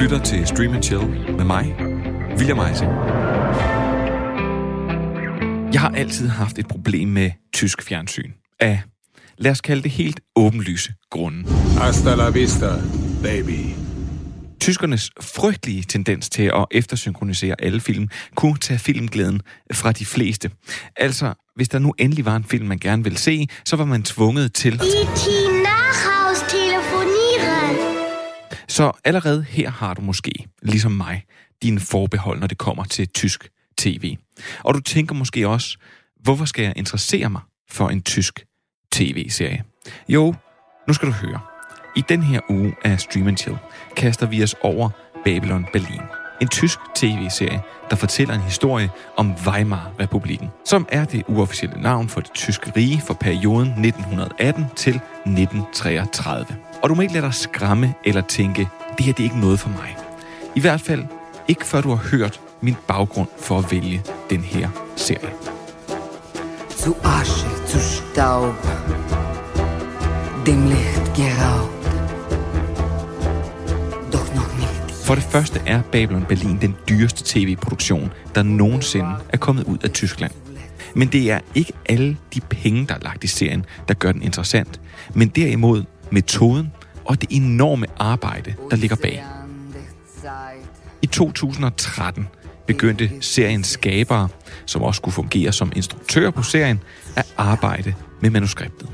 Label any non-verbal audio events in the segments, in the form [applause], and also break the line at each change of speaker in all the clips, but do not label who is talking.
lytter til Stream and Chill med mig, William Eising. Jeg har altid haft et problem med tysk fjernsyn. Af, lad os kalde det helt åbenlyse grunde.
Hasta la vista, baby.
Tyskernes frygtelige tendens til at eftersynkronisere alle film kunne tage filmglæden fra de fleste. Altså, hvis der nu endelig var en film, man gerne ville se, så var man tvunget til...
E.T.
Så allerede her har du måske, ligesom mig, dine forbehold, når det kommer til tysk tv. Og du tænker måske også, hvorfor skal jeg interessere mig for en tysk tv-serie? Jo, nu skal du høre. I den her uge af Stream Chill kaster vi os over Babylon Berlin. En tysk tv-serie, der fortæller en historie om Weimar-republiken, som er det uofficielle navn for det tyske rige for perioden 1918 til 1933. Og du må ikke lade dig skræmme eller tænke, det her det er ikke noget for mig. I hvert fald ikke før du har hørt min baggrund for at vælge den her serie.
Zu Asche, zu Staub, dem Licht geraubt.
For det første er Babylon Berlin den dyreste tv-produktion, der nogensinde er kommet ud af Tyskland. Men det er ikke alle de penge, der er lagt i serien, der gør den interessant, men derimod metoden og det enorme arbejde, der ligger bag. I 2013 begyndte seriens skabere, som også skulle fungere som instruktør på serien, at arbejde med manuskriptet.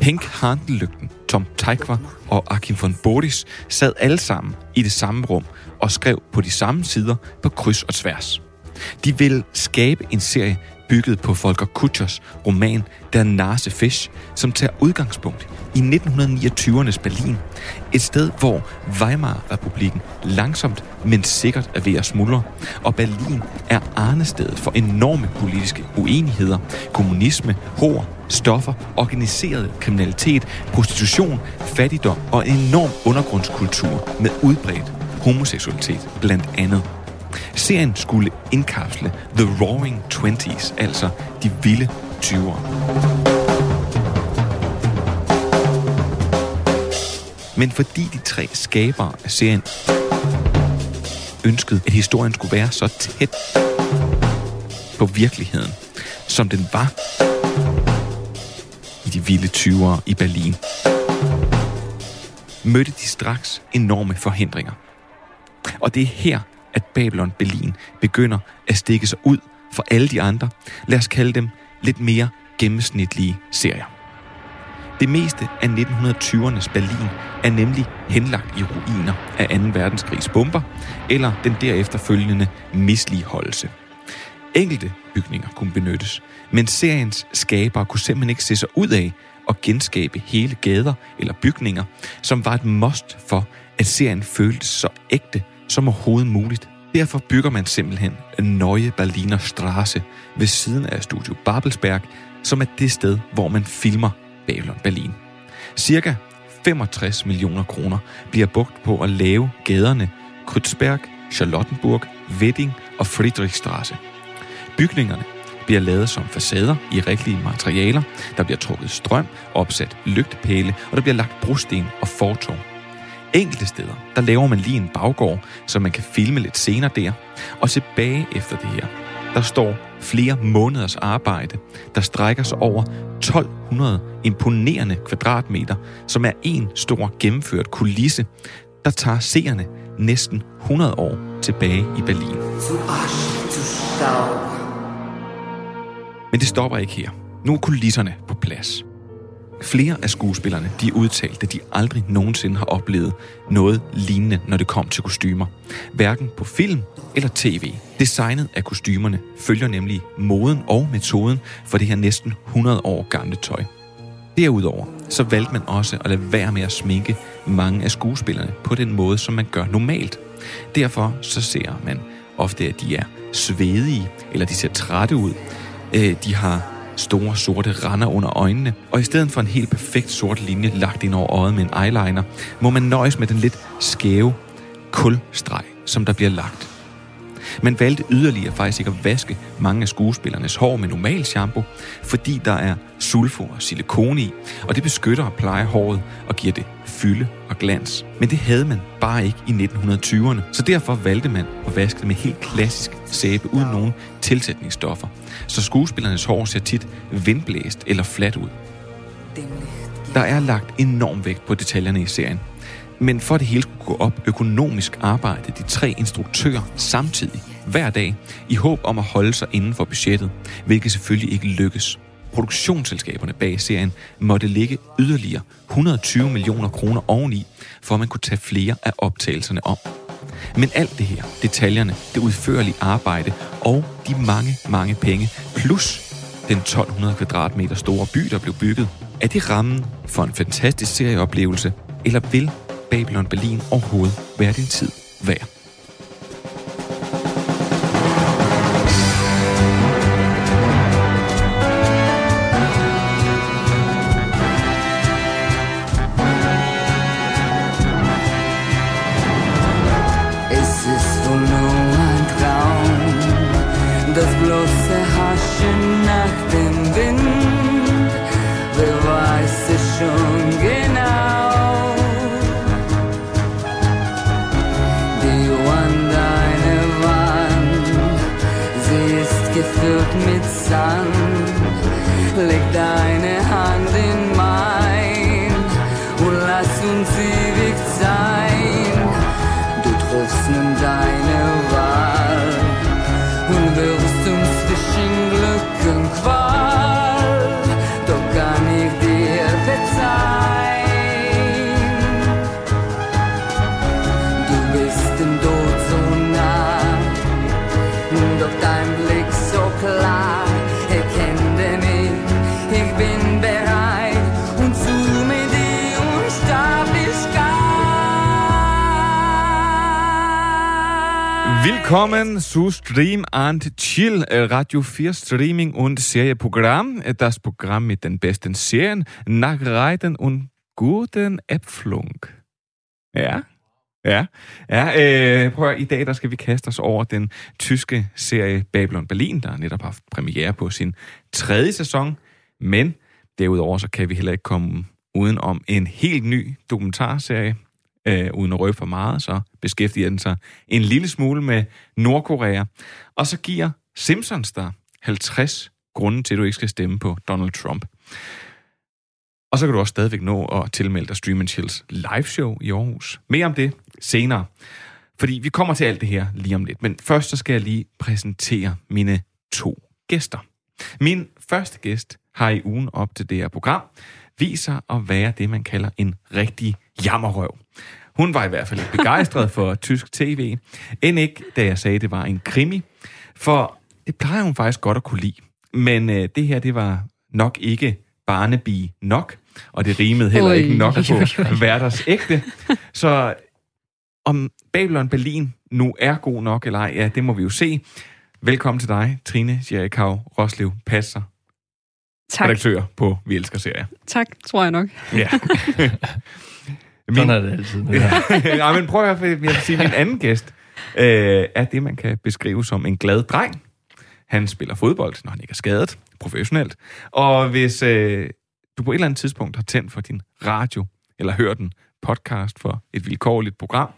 Henk Harndelygten, Tom Teikvar og Akim von Bodis sad alle sammen i det samme rum og skrev på de samme sider på kryds og tværs. De ville skabe en serie bygget på Volker Kutschers roman Der Nase Fisch, som tager udgangspunkt i 1929'ernes Berlin. Et sted, hvor Weimar-republiken langsomt, men sikkert er ved at smuldre. Og Berlin er arnestedet for enorme politiske uenigheder, kommunisme, hår, stoffer, organiseret kriminalitet, prostitution, fattigdom og en enorm undergrundskultur med udbredt homoseksualitet blandt andet. Serien skulle indkapsle The Roaring Twenties, altså de vilde 20'ere. Men fordi de tre skabere af serien ønskede, at historien skulle være så tæt på virkeligheden, som den var i de vilde 20'ere i Berlin, mødte de straks enorme forhindringer. Og det er her, at Babylon Berlin begynder at stikke sig ud for alle de andre, lad os kalde dem lidt mere gennemsnitlige serier. Det meste af 1920'ernes Berlin er nemlig henlagt i ruiner af 2. verdenskrigs bomber eller den derefter følgende misligeholdelse. Enkelte bygninger kunne benyttes, men seriens skabere kunne simpelthen ikke se sig ud af at genskabe hele gader eller bygninger, som var et must for, at serien føltes så ægte som overhovedet muligt. Derfor bygger man simpelthen Neue Berliner Straße ved siden af Studio Babelsberg, som er det sted, hvor man filmer Babylon Berlin. Cirka 65 millioner kroner bliver brugt på at lave gaderne Kreuzberg, Charlottenburg, Wedding og Friedrichstraße. Bygningerne bliver lavet som facader i rigtige materialer, der bliver trukket strøm, opsat lygtepæle, og der bliver lagt brosten og fortov. Enkelte steder, der laver man lige en baggård, så man kan filme lidt senere der. Og tilbage efter det her, der står flere måneders arbejde, der strækker sig over 1200 imponerende kvadratmeter, som er en stor gennemført kulisse, der tager seerne næsten 100 år tilbage i Berlin. Men det stopper ikke her. Nu er kulisserne på plads. Flere af skuespillerne, de udtalte, at de aldrig nogensinde har oplevet noget lignende, når det kom til kostymer. Hverken på film eller tv. Designet af kostymerne følger nemlig moden og metoden for det her næsten 100 år gamle tøj. Derudover så valgte man også at lade være med at sminke mange af skuespillerne på den måde, som man gør normalt. Derfor så ser man ofte, at de er svedige, eller de ser trætte ud. Øh, de har store sorte render under øjnene, og i stedet for en helt perfekt sort linje lagt ind over øjet med en eyeliner, må man nøjes med den lidt skæve kulstreg, som der bliver lagt. Man valgte yderligere faktisk ikke at vaske mange af skuespillernes hår med normal shampoo, fordi der er sulfur og silikone i, og det beskytter og plejer håret og giver det fylde og glans. Men det havde man bare ikke i 1920'erne, så derfor valgte man at vaske det med helt klassisk sæbe uden nogen tilsætningsstoffer. Så skuespillernes hår ser tit vindblæst eller fladt ud. Der er lagt enorm vægt på detaljerne i serien. Men for at det hele skulle gå op økonomisk arbejdede de tre instruktører samtidig hver dag i håb om at holde sig inden for budgettet, hvilket selvfølgelig ikke lykkes. Produktionsselskaberne bag serien måtte ligge yderligere 120 millioner kroner oveni, for at man kunne tage flere af optagelserne om. Men alt det her, detaljerne, det udførlige arbejde og de mange, mange penge, plus den 1200 kvadratmeter store by, der blev bygget, er det rammen for en fantastisk serieoplevelse, eller vil Babylon Berlin overhovedet være din tid værd? Willkommen zu Stream and Chill, eh, Radio 4 Streaming und Serieprogramm. Eh, das Programm mit den besten Serien, Nachreiten und guten Äpfelung. Ja, ja, ja. Øh, prøv at, i dag der skal vi kaste os over den tyske serie Babylon Berlin, der netop har haft premiere på sin tredje sæson. Men derudover så kan vi heller ikke komme uden om en helt ny dokumentarserie, øh, uden at røbe for meget, så beskæftiger den sig en lille smule med Nordkorea. Og så giver Simpsons der 50 grunde til, at du ikke skal stemme på Donald Trump. Og så kan du også stadigvæk nå at tilmelde dig Stream Chills live show i Aarhus. Mere om det senere. Fordi vi kommer til alt det her lige om lidt. Men først så skal jeg lige præsentere mine to gæster. Min første gæst har i ugen op til det her program viser at være det, man kalder en rigtig jammerrøv. Hun var i hvert fald begejstret for [laughs] tysk tv, end ikke, da jeg sagde, at det var en krimi. For det plejer hun faktisk godt at kunne lide. Men øh, det her, det var nok ikke Barnaby nok, og det rimede heller ikke nok på [laughs] hverdags ægte. Så om Babylon Berlin nu er god nok eller ej, ja, det må vi jo se. Velkommen til dig, Trine Jerikau Roslev Passer,
Tak.
redaktør på Vi Elsker Serier.
Tak, tror jeg nok.
Ja. [laughs]
Sådan er det altid.
Ja. [laughs] ja, men prøv at høre, jeg vil sige, min anden gæst øh, er det, man kan beskrive som en glad dreng. Han spiller fodbold, når han ikke er skadet, professionelt. Og hvis øh, du på et eller andet tidspunkt har tændt for din radio, eller hørt en podcast for et vilkårligt program,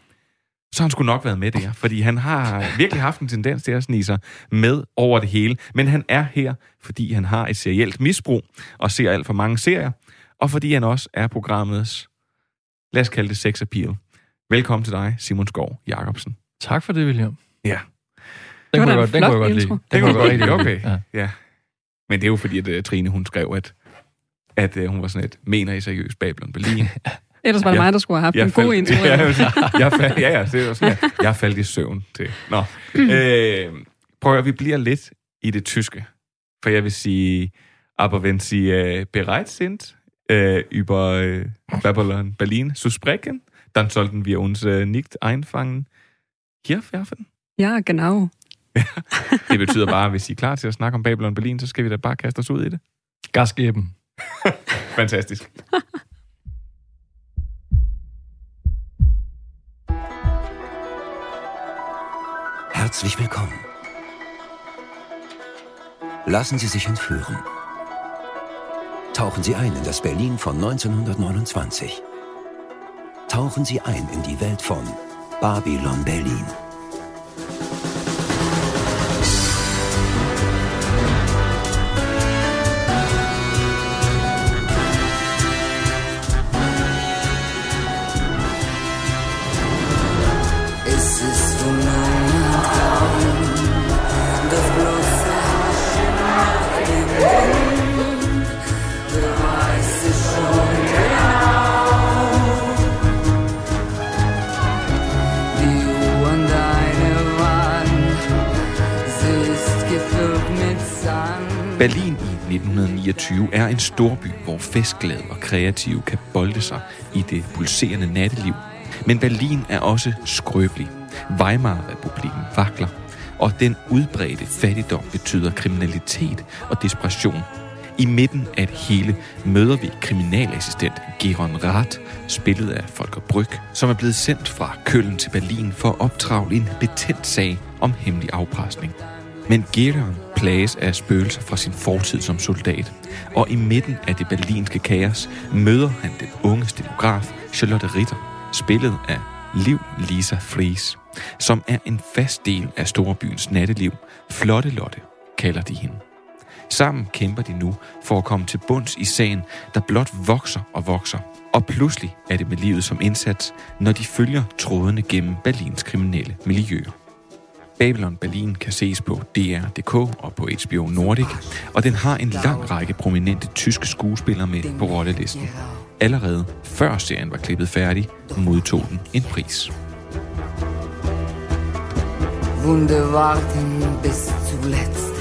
så har han skulle nok været med der, fordi han har virkelig haft en tendens til at snige sig med over det hele. Men han er her, fordi han har et serielt misbrug og ser alt for mange serier, og fordi han også er programmets, lad os kalde det sex appeal. Velkommen til dig, Simon Skov Jacobsen.
Tak for det, William.
Ja,
Den
var
kunne jeg godt, den kunne jeg godt lide. Den
det
kunne jeg
godt lide. Okay,
Ja.
ja. Men det er jo fordi, at uh, Trine, hun skrev, at, at uh, hun var sådan et, mener I seriøst Babylon Berlin? [laughs]
Ellers var det
Ja.
mig, der skulle have haft en god
faldt-
intro. [laughs]
Ja, jeg, jeg faldt, ja, ja, det var sådan, jeg, jeg faldt i søvn til. Nå. [clears throat] Øh, prøv at vi bliver lidt i det tyske. For jeg vil sige, aber wenn Sie uh, bereit sind, uh, über uh, Babylon Berlin zu sprechen, dann sollten wir uns uh, nicht einfangen hier werfen.
Ja, genau. [laughs]
Det betyder bare, at hvis I er klar til at snakke om Babylon Berlin, så skal vi da bare kaste os ud i det.
Gas geben. [laughs]
Fantastisk.
Herzlich willkommen. Lassen Sie sich entführen. Tauchen Sie ein in das Berlin von 1929. Tauchen Sie ein in die Welt von Babylon Berlin.
1929 er en storby, hvor festglade og kreative kan bolde sig i det pulserende natteliv. Men Berlin er også skrøbelig. Weimar-republiken vakler, og den udbredte fattigdom betyder kriminalitet og desperation. I midten af det hele møder vi kriminalassistent Geron Rath, spillet af Volker Bryg, som er blevet sendt fra Køln til Berlin for at optravle en betændt sag om hemmelig afpresning. Men Gideon plages af spøgelser fra sin fortid som soldat, og i midten af det berlinske kaos møder han den unge stenograf Charlotte Ritter, spillet af Liv Lisa Fries, som er en fast del af storbyens natteliv. Flotte Lotte kalder de hende. Sammen kæmper de nu for at komme til bunds i sagen, der blot vokser og vokser. Og pludselig er det med livet som indsats, når de følger trådene gennem Berlins kriminelle miljøer. Babylon Berlin kan ses på DR.dk og på HBO Nordic, og den har en lang række prominente tyske skuespillere med på rollelisten. Allerede før serien var klippet færdig, modtog den en pris.
Wunde warten bis zuletzt.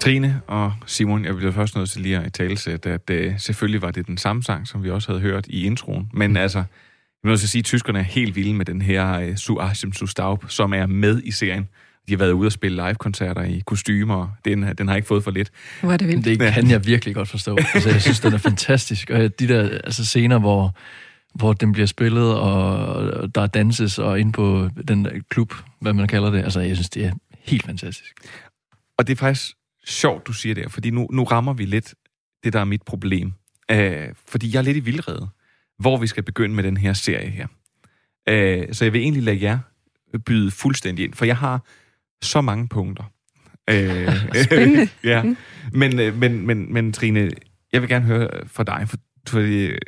Trine og Simon, jeg bliver først nødt til lige at i talesætte, at uh, selvfølgelig var det den samme sang, som vi også havde hørt i introen. Men altså, jeg vil også sige, at tyskerne er helt vilde med den her uh, Su Achim Su Staub, som er med i serien. De har været ude og spille live-koncerter i kostymer. Den, den har ikke fået for lidt.
Hvor er det vildt.
Det kan jeg virkelig godt forstå. [laughs] Altså, jeg synes, den er fantastisk. Og de der altså, scener, hvor, hvor den bliver spillet, og der er danses, og ind på den der klub, hvad man kalder det. Altså, jeg synes, det er helt fantastisk.
Og det er faktisk sjovt, du siger det, fordi nu, nu rammer vi lidt det, der er mit problem. Uh, fordi jeg er lidt i vildrede, hvor vi skal begynde med den her serie her. Uh, så jeg vil egentlig lade jer byde fuldstændig ind, for jeg har så mange punkter. Uh, [laughs]
Spændende. [laughs]
ja. Men, øh, men, men, men Trine, jeg vil gerne høre fra dig, for, fordi øh,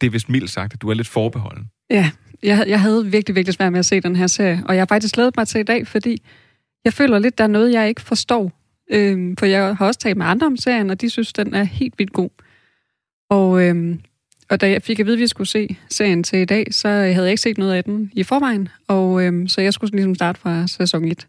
det er vist mildt sagt, at du er lidt forbeholden.
Ja, jeg, jeg havde virkelig, virkelig svært med at se den her serie, og jeg har faktisk glædet mig til i dag, fordi jeg føler lidt, der er noget, jeg ikke forstår. Øhm, for jeg har også talt med andre om serien, og de synes, den er helt vildt god. Og, øhm, og da jeg fik at vide, at vi skulle se serien til i dag, så havde jeg ikke set noget af den i forvejen, og øhm, så jeg skulle ligesom starte fra sæson 1.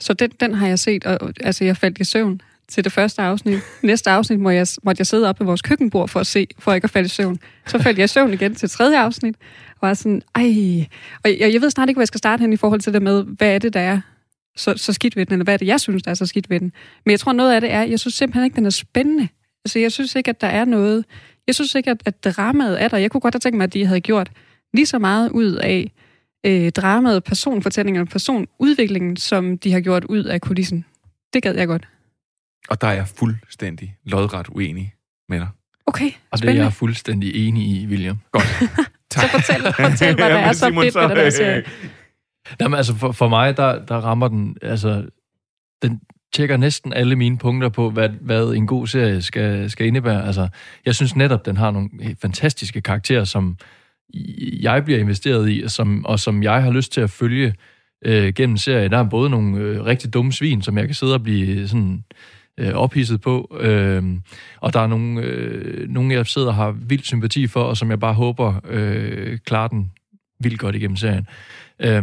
Så den, den har jeg set, og altså jeg faldt i søvn til det første afsnit. [laughs] Næste afsnit må jeg, måtte jeg sidde op ved vores køkkenbord for at se, for ikke at falde i søvn. Så faldt jeg i søvn igen til tredje afsnit, og var sådan, ej... Og jeg, jeg ved snart ikke, hvor jeg skal starte hen i forhold til det med, hvad er det, der er så, så skidt ved den, eller hvad er det, jeg synes, der er så skidt ved den. Men jeg tror, noget af det er, jeg synes simpelthen ikke, den er spændende. Altså, jeg synes ikke, at der er noget... Jeg synes ikke, at, at dramaet er der. Jeg kunne godt have tænkt mig, at de havde gjort lige så meget ud af øh, dramaet, personfortællingen og personudviklingen, som de har gjort ud af kulissen. Det gad jeg godt.
Og der er jeg fuldstændig lodret uenig med dig.
Okay,
Og det er
spændende.
jeg fuldstændig enig i, William.
Godt. [laughs]
Så fortæl, fortæl hvad der
Ja,
er
men [laughs]
så fedt ved den her serie.
Jamen, altså for, for mig, der, der rammer den, altså, den tjekker næsten alle mine punkter på, hvad, hvad en god serie skal, skal indebære. Altså, jeg synes netop, den har nogle fantastiske karakterer, som jeg bliver investeret i, og som, og som jeg har lyst til at følge øh, gennem serien. Der er både nogle øh, rigtig dumme svin, som jeg kan sidde og blive sådan øh, ophidset på, øh, og der er nogle, øh, nogle, jeg sidder og har vild sympati for, og som jeg bare håber øh, klarer den vildt godt igennem serien. Øh,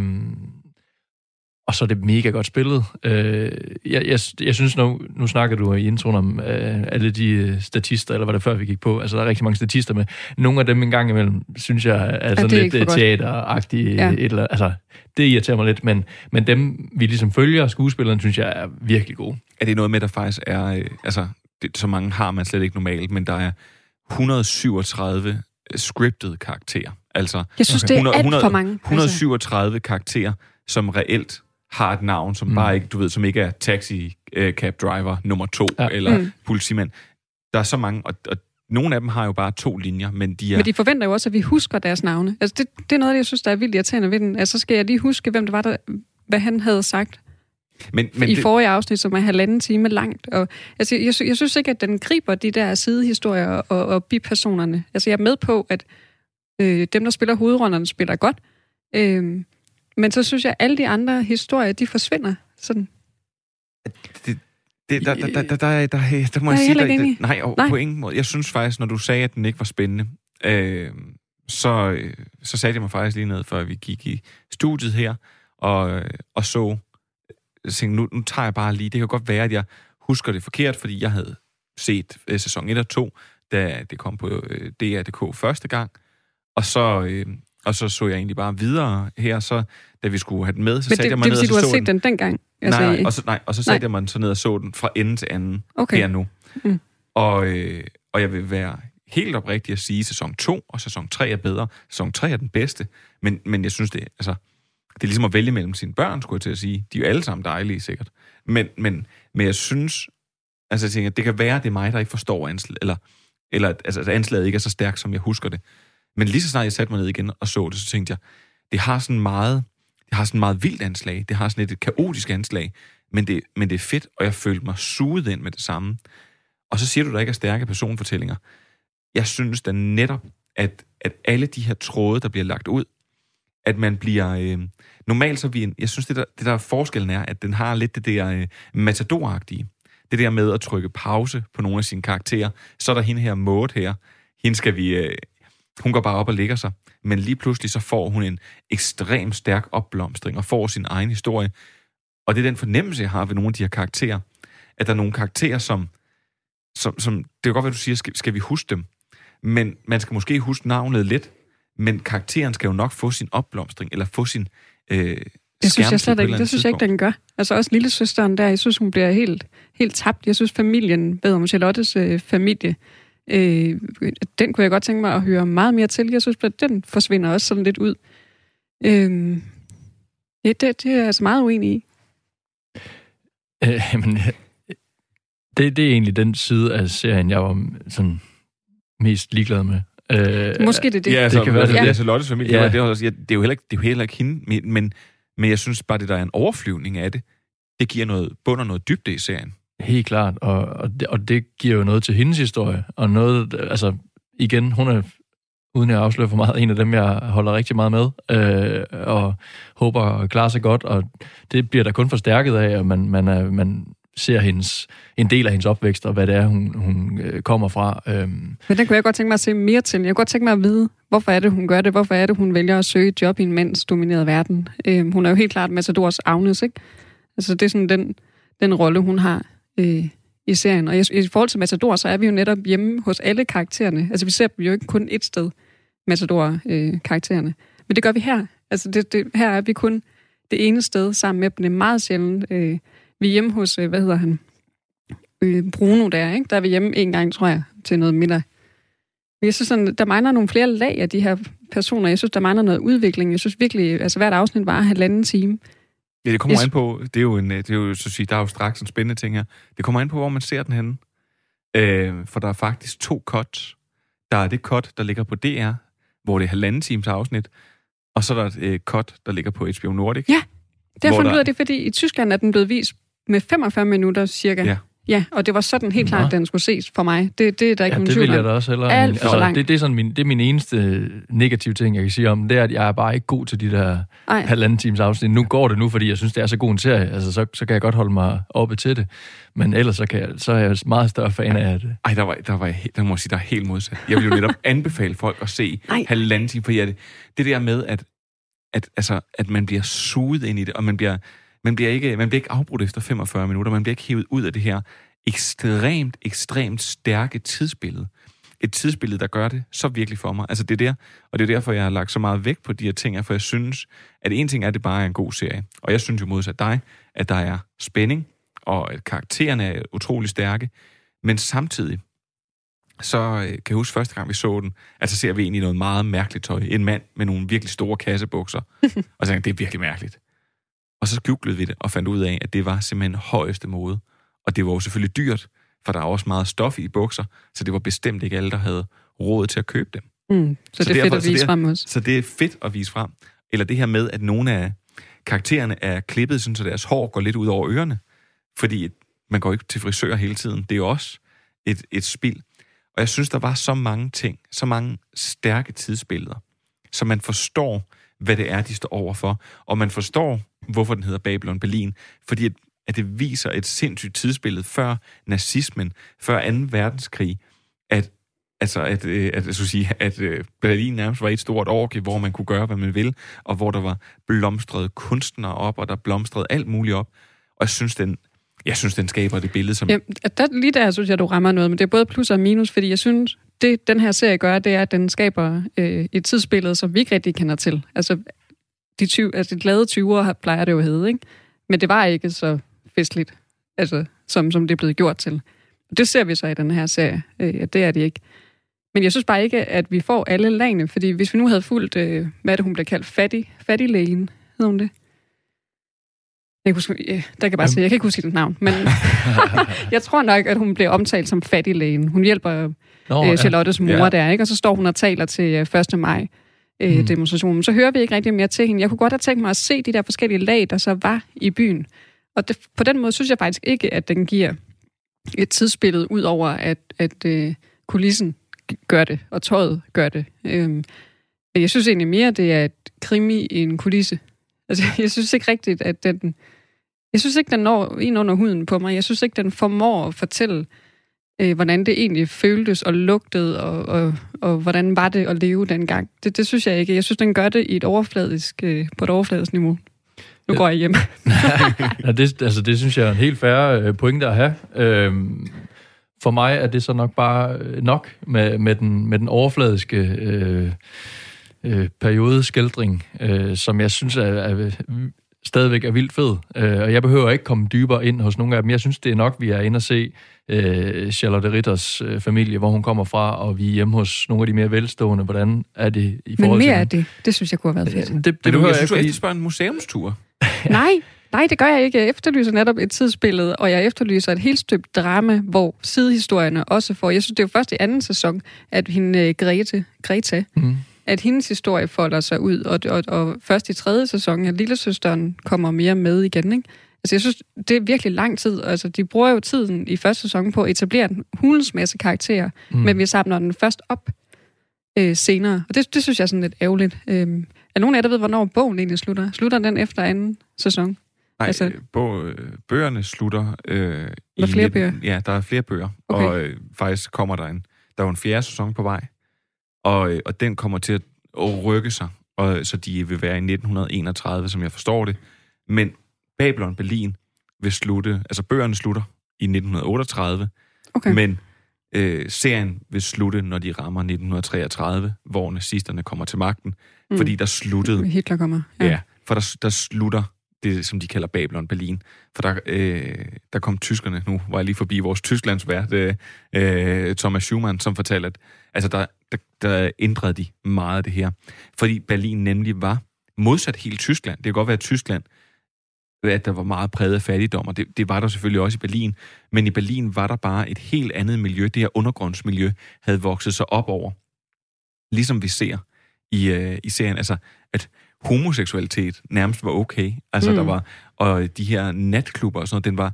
og så er det mega godt spillet. Øh, jeg, jeg, jeg synes, nu, nu snakker du i introen om øh, alle de øh, statister, eller var det før, vi gik på? Altså, der er rigtig mange statister med. Nogle af dem en gang imellem, synes jeg, er sådan
det er
lidt øh, teateragtige.
Ja.
Ja. Et eller, altså, det irriterer mig lidt, men, men dem, vi ligesom følger, skuespillerne, synes jeg er virkelig gode.
Er det noget med, der faktisk er... Øh, altså, det, så mange har man slet ikke normalt, men der er 137 scripted karakterer. Altså
Jeg synes, okay. det er alt for mange. Altså,
137 karakterer, som reelt har et navn, som mm. bare ikke, du ved, som ikke er taxi uh, cab driver nummer to, ja. eller mm. politimand. Der er så mange, og, og nogle af dem har jo bare to linjer, men de er...
Men de forventer jo også, at vi husker deres navne. Altså, det, det er noget, jeg synes, der er vildt irriterende ved den. Altså, så skal jeg lige huske, hvem det var, der, hvad han havde sagt men, men i det... forrige afsnit, som er halvanden time langt. Og, altså, jeg, jeg synes ikke, at den griber de der sidehistorier og, og bipersonerne. Altså, jeg er med på, at øh, dem, der spiller hovedrollerne, spiller godt. Øh, men så synes jeg, at alle de andre historier, de forsvinder sådan.
Det, det, der, der, der, der, der, der, der må jeg, jeg sige, der, der, nej, nej, på ingen måde. Jeg synes faktisk, når du sagde, at den ikke var spændende, øh, så, så satte jeg mig faktisk lige ned, før vi gik i studiet her, og, og så, tænkte, nu, nu tager jeg bare lige, det kan godt være, at jeg husker det forkert, fordi jeg havde set øh, sæson 1 og 2, da det kom på øh, DR.dk første gang, og så, øh, og så så jeg egentlig bare videre her, så da vi skulle have den med, så satte jeg mig
det,
ned
og så
så
du har set den, den dengang?
Altså, nej, og så, nej, og så satte jeg mig så ned og så den fra ende til anden okay. her nu. Mm. Og, øh, og jeg vil være helt oprigtig at sige, at sæson 2 og sæson 3 er bedre. Sæson 3 er den bedste, men, men jeg synes, det, altså, det er ligesom at vælge mellem sine børn, skulle jeg til at sige. De er jo alle sammen dejlige, sikkert. Men, men, men jeg synes, altså jeg tænker, det kan være, det er mig, der ikke forstår anslaget, eller, eller altså, at anslaget ikke er så stærkt, som jeg husker det. Men lige så snart jeg satte mig ned igen og så det, så tænkte jeg, det har sådan meget, det har sådan meget vildt anslag. Det har sådan et, et kaotisk anslag. Men det, men det er fedt, og jeg følte mig suget ind med det samme. Og så siger du, der ikke er stærke personfortællinger. Jeg synes da netop, at, at alle de her tråde, der bliver lagt ud, at man bliver... Øh, normalt så vi... En, jeg synes, det der, det der forskellen er, at den har lidt det der øh, matadoragtige. Det der med at trykke pause på nogle af sine karakterer. Så er der hende her Maud her. Hende skal vi... Øh, hun går bare op og ligger sig. Men lige pludselig så får hun en ekstrem stærk opblomstring og får sin egen historie. Og det er den fornemmelse, jeg har ved nogle af de her karakterer. At der er nogle karakterer, som... som, som det kan godt være, du siger, skal, skal vi huske dem? Men man skal måske huske navnet lidt, men karakteren skal jo nok få sin opblomstring, eller få sin øh,
det synes jeg slet ikke. Det synes jeg ikke, den gør. Altså også lille søsteren der, jeg synes, hun bliver helt, helt tabt. Jeg synes, familien, bedre om Charlottes øh, familie, øh, den kunne jeg godt tænke mig at høre meget mere til. Jeg synes, at den forsvinder også sådan lidt ud. Øh, det, det, det er jeg altså meget uenig i.
Øh, men, det, det er egentlig den side af serien, jeg var sådan mest ligeglad med.
Øh, Måske det er det.
Ja, altså,
det
kan være, det. Altså, Lottes familie, ja. det, er også, ja, det, er jo heller ikke, det er jo heller ikke hende, men, men jeg synes bare, det der er en overflyvning af det, det giver noget bund og noget dybde i serien.
Helt klart, og, og, det, og det giver jo noget til hendes historie, og noget, altså igen, hun er, uden at afsløre for meget, en af dem, jeg holder rigtig meget med, øh, og håber at klare sig godt, og det bliver der kun forstærket af, at man, man, er, man ser hendes, en del af hendes opvækst, og hvad det er, hun, hun øh, kommer fra. Øh.
Men den kunne jeg godt tænke mig at se mere til. Jeg kunne godt tænke mig at vide, hvorfor er det, hun gør det? Hvorfor er det, hun vælger at søge et job i en mandsdomineret verden? Øh, hun er jo helt klart Matadors Agnes, ikke? Altså, det er sådan den, den rolle, hun har øh, i serien. Og i, i forhold til Matador, så er vi jo netop hjemme hos alle karaktererne. Altså, vi ser dem jo ikke kun et sted, Matador-karaktererne. Øh, Men det gør vi her. Altså, det, det, her er vi kun det ene sted sammen med dem. Det er meget sjældent. Øh, vi er hjemme hos, øh, hvad hedder han, øh, Bruno der, ikke? Der er vi hjemme en gang, tror jeg, til noget middag. Jeg synes, sådan, der mangler nogle flere lag af de her personer. Jeg synes, der mangler noget udvikling. Jeg synes virkelig, altså hvert afsnit var halvanden time.
Ja, det kommer an på, det er jo, en, det er jo så at sige, der er jo straks en spændende ting her. Det kommer an på, hvor man ser den henne. Øh, for der er faktisk to cuts. Der er det cut, der ligger på DR, hvor det er halvanden times afsnit, og så er der et øh, cut, der ligger på HBO Nordic.
Ja, det har fundet ud af det, fordi i Tyskland er den blevet vist med 45 minutter cirka. Ja. Ja, og det var sådan helt klart, at den skulle ses for mig. Det, det er der ikke
ja,
nogen
det vil jeg da også heller.
Alt for
altså, det, det, er sådan min, det er min eneste negative ting, jeg kan sige om, det er, at jeg er bare ikke god til de der Ej. halvanden times afsnit. Nu går det nu, fordi jeg synes, det er så god en serie. Altså, så, så kan jeg godt holde mig oppe til det. Men ellers så, kan jeg, så er jeg meget større fan af det.
Ej, der var, der var der må jeg sige, der er helt modsat. Jeg vil jo netop [laughs] anbefale folk at se Ej. halvanden time, for det, det der med, at, at, altså, at man bliver suget ind i det, og man bliver man bliver, ikke, man bliver ikke afbrudt efter 45 minutter, man bliver ikke hævet ud af det her ekstremt, ekstremt stærke tidsbillede. Et tidsbillede, der gør det så virkelig for mig. Altså det er der, og det er derfor, jeg har lagt så meget vægt på de her ting, for jeg synes, at en ting er, at det bare er en god serie. Og jeg synes jo modsat dig, at der er spænding, og at karaktererne er utrolig stærke, men samtidig, så øh, kan jeg huske første gang, vi så den, at så ser vi egentlig noget meget mærkeligt tøj. En mand med nogle virkelig store kassebukser. [laughs] og så tænkte jeg, det er virkelig mærkeligt. Og så googlede vi det og fandt ud af, at det var simpelthen højeste mode. Og det var jo selvfølgelig dyrt, for der er også meget stof i bukser, så det var bestemt ikke alle, der havde råd til at købe dem.
Mm, så, så det er fedt at vise frem også.
Så det er fedt at vise frem. Eller det her med, at nogle af karaktererne er klippet, sådan, så deres hår går lidt ud over ørerne. Fordi man går ikke til frisør hele tiden. Det er jo også et, et spild. Og jeg synes, der var så mange ting, så mange stærke tidsbilleder, så man forstår, hvad det er, de står overfor. Og man forstår, hvorfor den hedder Babylon Berlin. Fordi at, at det viser et sindssygt tidsbillede før nazismen, før 2. verdenskrig, at Altså, at, øh, at, at, sige, at øh, Berlin nærmest var et stort orke, hvor man kunne gøre, hvad man vil, og hvor der var blomstrede kunstnere op, og der blomstrede alt muligt op. Og jeg synes, den, jeg synes, den skaber det billede, som...
Ja, der, lige der synes jeg, du rammer noget, men det er både plus og minus, fordi jeg synes, det den her serie gør, det er, at den skaber øh, et tidsbillede, som vi ikke rigtig kender til. Altså, de, 20, altså, de glade 20'ere plejer det jo at hedde, ikke? Men det var ikke så festligt, altså, som, som det er blevet gjort til. Det ser vi så i den her serie, øh, at det er det ikke. Men jeg synes bare ikke, at vi får alle lagene, fordi hvis vi nu havde fulgt, øh, hvad det, hun blev kaldt, fattig, fattiglægen, hedder hun det? Jeg kan, huske, ja, der kan bare sige, jeg kan ikke huske dit navn, men [laughs] [laughs] jeg tror nok, at hun bliver omtalt som fattiglægen. Hun hjælper Nå, øh, Charlottes mor ja. der, ikke? og så står hun og taler til øh, 1. maj øh, mm. demonstrationen. Så hører vi ikke rigtig mere til hende. Jeg kunne godt have tænkt mig at se de der forskellige lag, der så var i byen. Og det, på den måde synes jeg faktisk ikke, at den giver et tidsbillede ud over, at, at øh, kulissen gør det, og tøjet gør det. Øhm, jeg synes egentlig mere, det er et krimi i en kulisse. [laughs] Altså, jeg synes ikke rigtigt, at den... Jeg synes ikke, den når ind under huden på mig. Jeg synes ikke, den formår at fortælle, øh, hvordan det egentlig føltes og lugtede, og, og, og hvordan var det at leve dengang. Det, det synes jeg ikke. Jeg synes, den gør det i et overfladisk, øh, på et overfladisk niveau. Nu går jeg hjem. [laughs]
ja, det, altså, det synes jeg er en helt færre øh, pointe at have. Øhm, for mig er det så nok bare øh, nok med, med, den, med den overfladiske øh, øh, periodeskældring, øh, som jeg synes er, er stadigvæk er vildt fed. Øh, og jeg behøver ikke komme dybere ind hos nogle af dem. Jeg synes, det er nok, vi er inde og se øh, Charlotte Ritters øh, familie, hvor hun kommer fra, og vi er hjemme hos nogle af de mere velstående. Hvordan er det i forhold
Men mere
til
af det, det synes jeg kunne have været fedt.
Det, det, det du, jeg synes, du efterspørger en museumstur. [laughs]
Nej, Nej, det gør jeg ikke. Jeg efterlyser netop et tidsbillede, og jeg efterlyser et helt stykke drama, hvor sidehistorierne også får... Jeg synes, det er jo først i anden sæson, at hende øh, Grete, Greta, mm. At hendes historie folder sig ud, og, og, og først i tredje sæson, at lillesøsteren kommer mere med igen, ikke? Altså, jeg synes, det er virkelig lang tid. Altså, de bruger jo tiden i første sæson på at etablere en hulens masse karakterer, mm. men vi samler den først op øh, senere. Og det, det synes jeg er sådan lidt ærgerligt. Øh, er nogen af jer, der ved, hvornår bogen egentlig slutter? Slutter den efter anden sæson?
Nej, altså, bog, bøgerne slutter... Øh,
der er flere 19, bøger?
Ja, der er flere bøger. Okay. Og øh, faktisk kommer der en... Der er jo en fjerde sæson på vej. Og, øh, og den kommer til at, rykke sig. Og, så de vil være i 1931, som jeg forstår det. Men Babylon Berlin vil slutte... Altså bøgerne slutter i 1938. Okay. Men øh, serien vil slutte, når de rammer 1933, hvor nazisterne kommer til magten. Mm. Fordi der sluttede...
Hitler kommer.
Ja, ja for der, der slutter det, som de kalder Babylon Berlin. For der, øh, der kom tyskerne, nu var jeg lige forbi vores Tysklandsvært, øh, øh, Thomas Schumann, som fortalte, at altså, der, der, der ændrede de meget af det her. Fordi Berlin nemlig var modsat helt Tyskland. Det kan godt være, at Tyskland at der var meget præget af fattigdom, og det, det var der selvfølgelig også i Berlin. Men i Berlin var der bare et helt andet miljø. Det her undergrundsmiljø havde vokset sig op over. Ligesom vi ser i, øh, i serien. Altså, at homoseksualitet nærmest var okay. Altså, mm. der var, og de her natklubber og sådan noget, den var,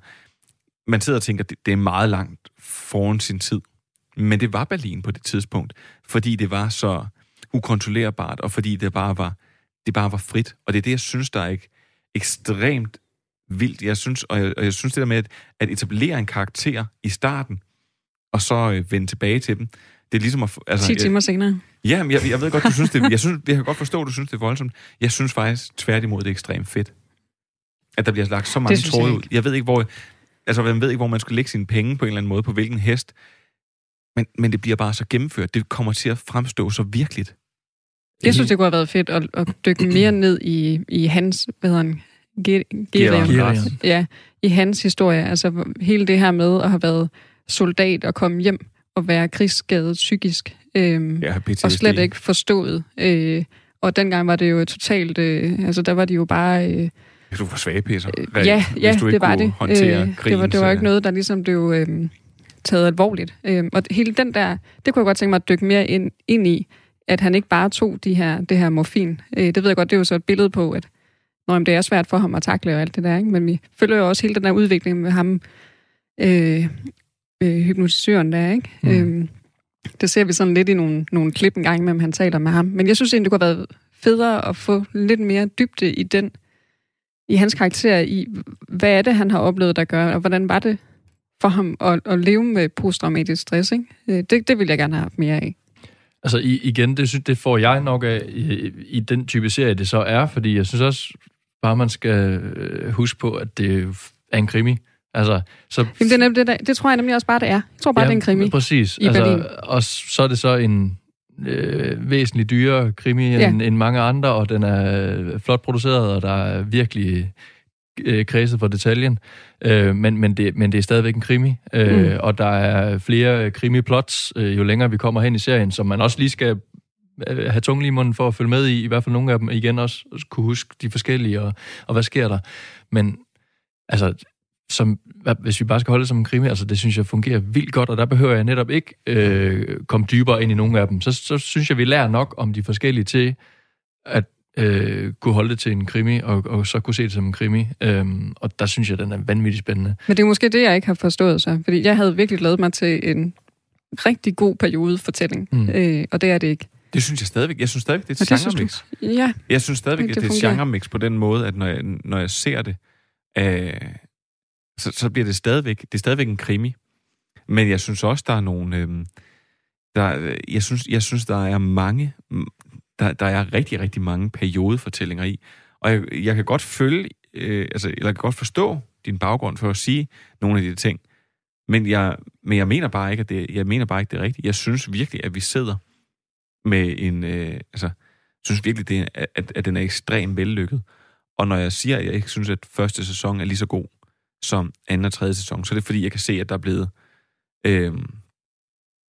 man sidder og tænker, det, det er meget langt foran sin tid. Men det var Berlin på det tidspunkt, fordi det var så ukontrollerbart, og fordi det bare var, det bare var frit. Og det er det, jeg synes, der er ikke ekstremt vildt. Jeg synes, og jeg, og jeg synes det der med at, at etablere en karakter i starten, og så øh, vende tilbage til dem, det er ligesom at...
Altså, 10 timer senere.
Ja, men jeg, jeg ved godt, du synes det... [laughs] Jeg, synes, jeg kan godt forstå, at du synes, det er voldsomt. Jeg synes faktisk tværtimod, det er ekstremt fedt. At der bliver lagt så mange tråde ud. Jeg ved ikke, hvor... Altså, man ved ikke, hvor man skal lægge sine penge på en eller anden måde, på hvilken hest. Men, men det bliver bare så gennemført. Det kommer til at fremstå så virkeligt.
Jeg synes, det kunne have været fedt at, at dykke mere ned i, i hans, hvad hedder han, Ja, i hans historie. Altså hele det her med at have været soldat og komme hjem at være krigsskadet psykisk, øh,
Ja, PTSD.
og slet ikke forstået. Øh, og dengang var det jo totalt, øh, altså der var de jo bare... Øh,
Hvis du var svagpisser.
Øh, ja, ja
hvis du ikke
det var
kunne
det.
håndtere
Øh,
krigen,
det, var, det var
så-
ikke noget, der ligesom blev øh, taget alvorligt. Øh, og hele den der, det kunne jeg godt tænke mig at dykke mere ind, ind i, at han ikke bare tog de her, det her morfin. Øh, det ved jeg godt, det er jo så et billede på, at når det er svært for ham at takle og alt det der, ikke? men vi følger jo også hele den der udvikling med ham, øh, øh, hypnotisøren der, ikke?
Mm.
Øh, det ser vi sådan lidt i nogle, nogle klip en gang imellem, han taler med ham. Men jeg synes egentlig, det kunne have været federe at få lidt mere dybde i den, i hans karakter, i hvad er det, han har oplevet, der gør, og hvordan var det for ham at, at leve med posttraumatisk stress, ikke? Øh, Det, det vil jeg gerne have haft mere af.
Altså i, igen, det, synes, det får jeg nok af i, i den type serie, det så er, fordi jeg synes også bare, man skal øh, huske på, at det er en krimi. Altså, så,
Jamen, det, er nemlig det, der, det tror jeg nemlig også bare, det er. Jeg tror bare, det er en krimi.
Præcis.
i Berlin.
altså, og så er det så en øh, væsentligt dyrere krimi
Ja.
end, end mange andre, og den er flot produceret, og der er virkelig øh, kredset for detaljen. Øh, men, men, det, men det er stadigvæk en krimi, øh,
Mm.
og der er flere krimiplots, øh, jo længere vi kommer hen i serien, som man også lige skal øh, have tungen i munden for at følge med i, i hvert fald nogle af dem igen også kunne huske de forskellige, og, og hvad sker der. Men altså, som, hvis vi bare skal holde det som en krimi, altså det synes jeg fungerer vildt godt, og der behøver jeg netop ikke øh, komme dybere ind i nogle af dem. Så, så synes jeg, vi lærer nok om de forskellige til at øh, kunne holde det til en krimi, og, og så kunne se det som en krimi. Øhm, og der synes jeg, den er vanvittigt spændende.
Men det er måske det, jeg ikke har forstået så. Fordi jeg havde virkelig glædet mig til en rigtig god periode fortælling.
Mm.
Øh, og det er det ikke.
Det synes jeg stadigvæk. Jeg synes stadigvæk, det er et
det
genremix.
Ja,
Jeg synes stadigvæk, at
det
det er et genremix på den måde, at når jeg, når jeg ser det, øh, så, så bliver det stadigvæk, det er stadigvæk en krimi. Men jeg synes også, der er nogle... Øh, der, jeg, synes, jeg synes, der er mange... Der, der er rigtig, rigtig mange periodefortællinger i. Og jeg, jeg kan godt følge... Øh, altså, eller jeg kan godt forstå din baggrund for at sige nogle af de ting. Men jeg, men jeg mener bare ikke, at det, jeg mener bare ikke, det er rigtigt. Jeg synes virkelig, at vi sidder med en... Øh, altså, synes virkelig, det er, at, at den er ekstremt vellykket. Og når jeg siger, at jeg ikke synes, at første sæson er lige så god som anden og tredje sæson, så er det fordi, jeg kan se, at der er blevet... Øh,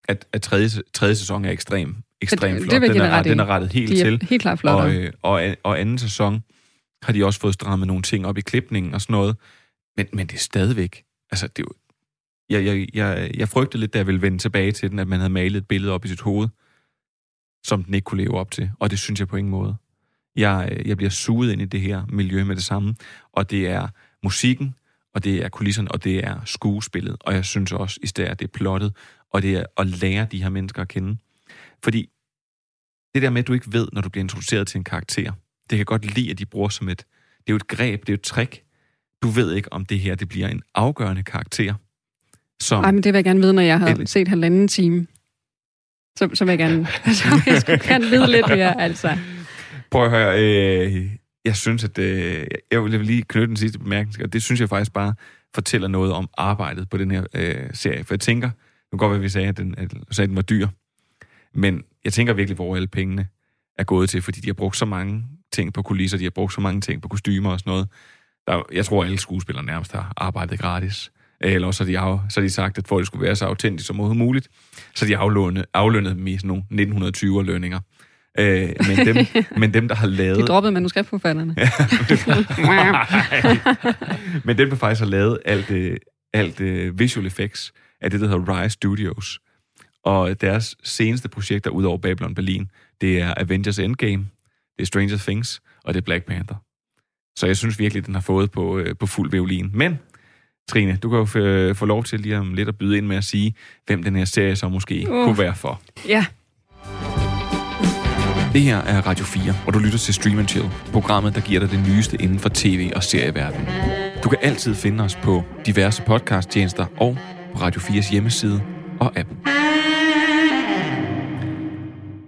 at, at tredje, tredje sæson er ekstrem, ekstrem
det
flot.
vil jeg
Den er, den er rettet helt
de er
til.
helt klart
Og,
flottere.
øh, og, og anden sæson har de også fået strammet nogle ting op i klipningen og sådan noget. Men, men det er stadigvæk... Altså, det er jo, jeg, jeg, jeg, jeg frygtede lidt, da jeg ville vende tilbage til den, at man havde malet et billede op i sit hoved, som den ikke kunne leve op til. Og det synes jeg på ingen måde. Jeg, øh, jeg bliver suget ind i det her miljø med det samme. Og det er musikken, og det er kulisserne, og det er skuespillet. Og jeg synes også, i stedet, at det er plottet, og det er at lære de her mennesker at kende. Fordi det der med, at du ikke ved, når du bliver introduceret til en karakter, det kan godt lide, at de bruger som et... Det er jo et greb, det er jo et trick. Du ved ikke, om det her det bliver en afgørende karakter. Som,
Ej, men det vil jeg gerne vide, når jeg har
Endelig.
set halvanden time. Så, så vil jeg gerne, [laughs] så jeg skulle gerne vide lidt mere, altså.
Prøv at høre, øh, jeg synes, at øh, jeg vil lige knytte den sidste bemærkning, og det synes jeg faktisk bare fortæller noget om arbejdet på den her øh, serie. For jeg tænker, nu kan godt være, at vi sagde, at den, at, sagde, at den var dyr, men jeg tænker virkelig, hvor alle pengene er gået til, fordi de har brugt så mange ting på kulisser, de har brugt så mange ting på kostymer og sådan noget. Der, jeg tror, alle skuespillere nærmest har arbejdet gratis. Eller også har de, af, så har de sagt, at for at det skulle være så autentisk som overhovedet muligt, så de aflønnet, aflønnet dem i sådan nogle 1920'er lønninger. Øh, men, dem, [laughs] men dem, der har lavet...
De droppede manuskriptforfatterne. [laughs]
Men dem, der faktisk har lavet alt, øh, alt øh, visual effects, er det, der hedder Rise Studios. Og deres seneste projekter, ud over Babylon Berlin, det er Avengers Endgame, det er Stranger Things, og det er Black Panther. Så jeg synes virkelig, den har fået på, øh, på fuld violin. Men, Trine, du kan jo få, få lov til lige om lidt at byde ind med at sige, hvem den her serie så måske uh. Kunne være for.
ja,
Det her er Radio 4, og du lytter til Stream and Chill, programmet, der giver dig det nyeste inden for tv- og serieverdenen. Du kan altid finde os på diverse podcasttjenester og på Radio 4's hjemmeside og app.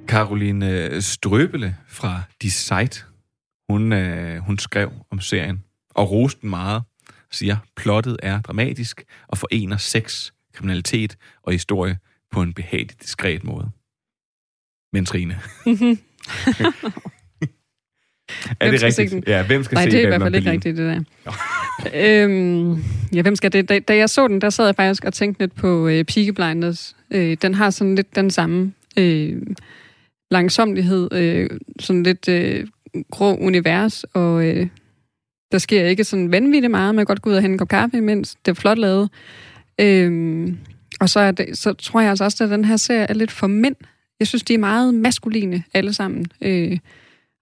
Caroline Strøbele fra Die Zeit, hun, øh, hun skrev om serien og roste den meget, siger, plottet er dramatisk og forener sex, kriminalitet og historie på en behagelig, diskret måde. Men Trine, [laughs] Er det
se
rigtigt?
den?
Ja, hvem skal
Nej,
se
det er i hvert fald ikke rigtigt, det der. øhm, ja, hvem skal det? Da, da jeg så den, der sad jeg faktisk og tænkte lidt på øh, Peaky Blinders. Øh, den har sådan lidt den samme øh, langsomlighed, øh, sådan lidt øh, grå univers, og øh, der sker ikke sådan vanvittigt meget. Man kan godt gå ud og hente en kop kaffe imens. Det er flot lavet. Øhm, og så, er det, så tror jeg altså også, at den her serie er lidt for mænd. Jeg synes, de er meget maskuline alle sammen. Øh,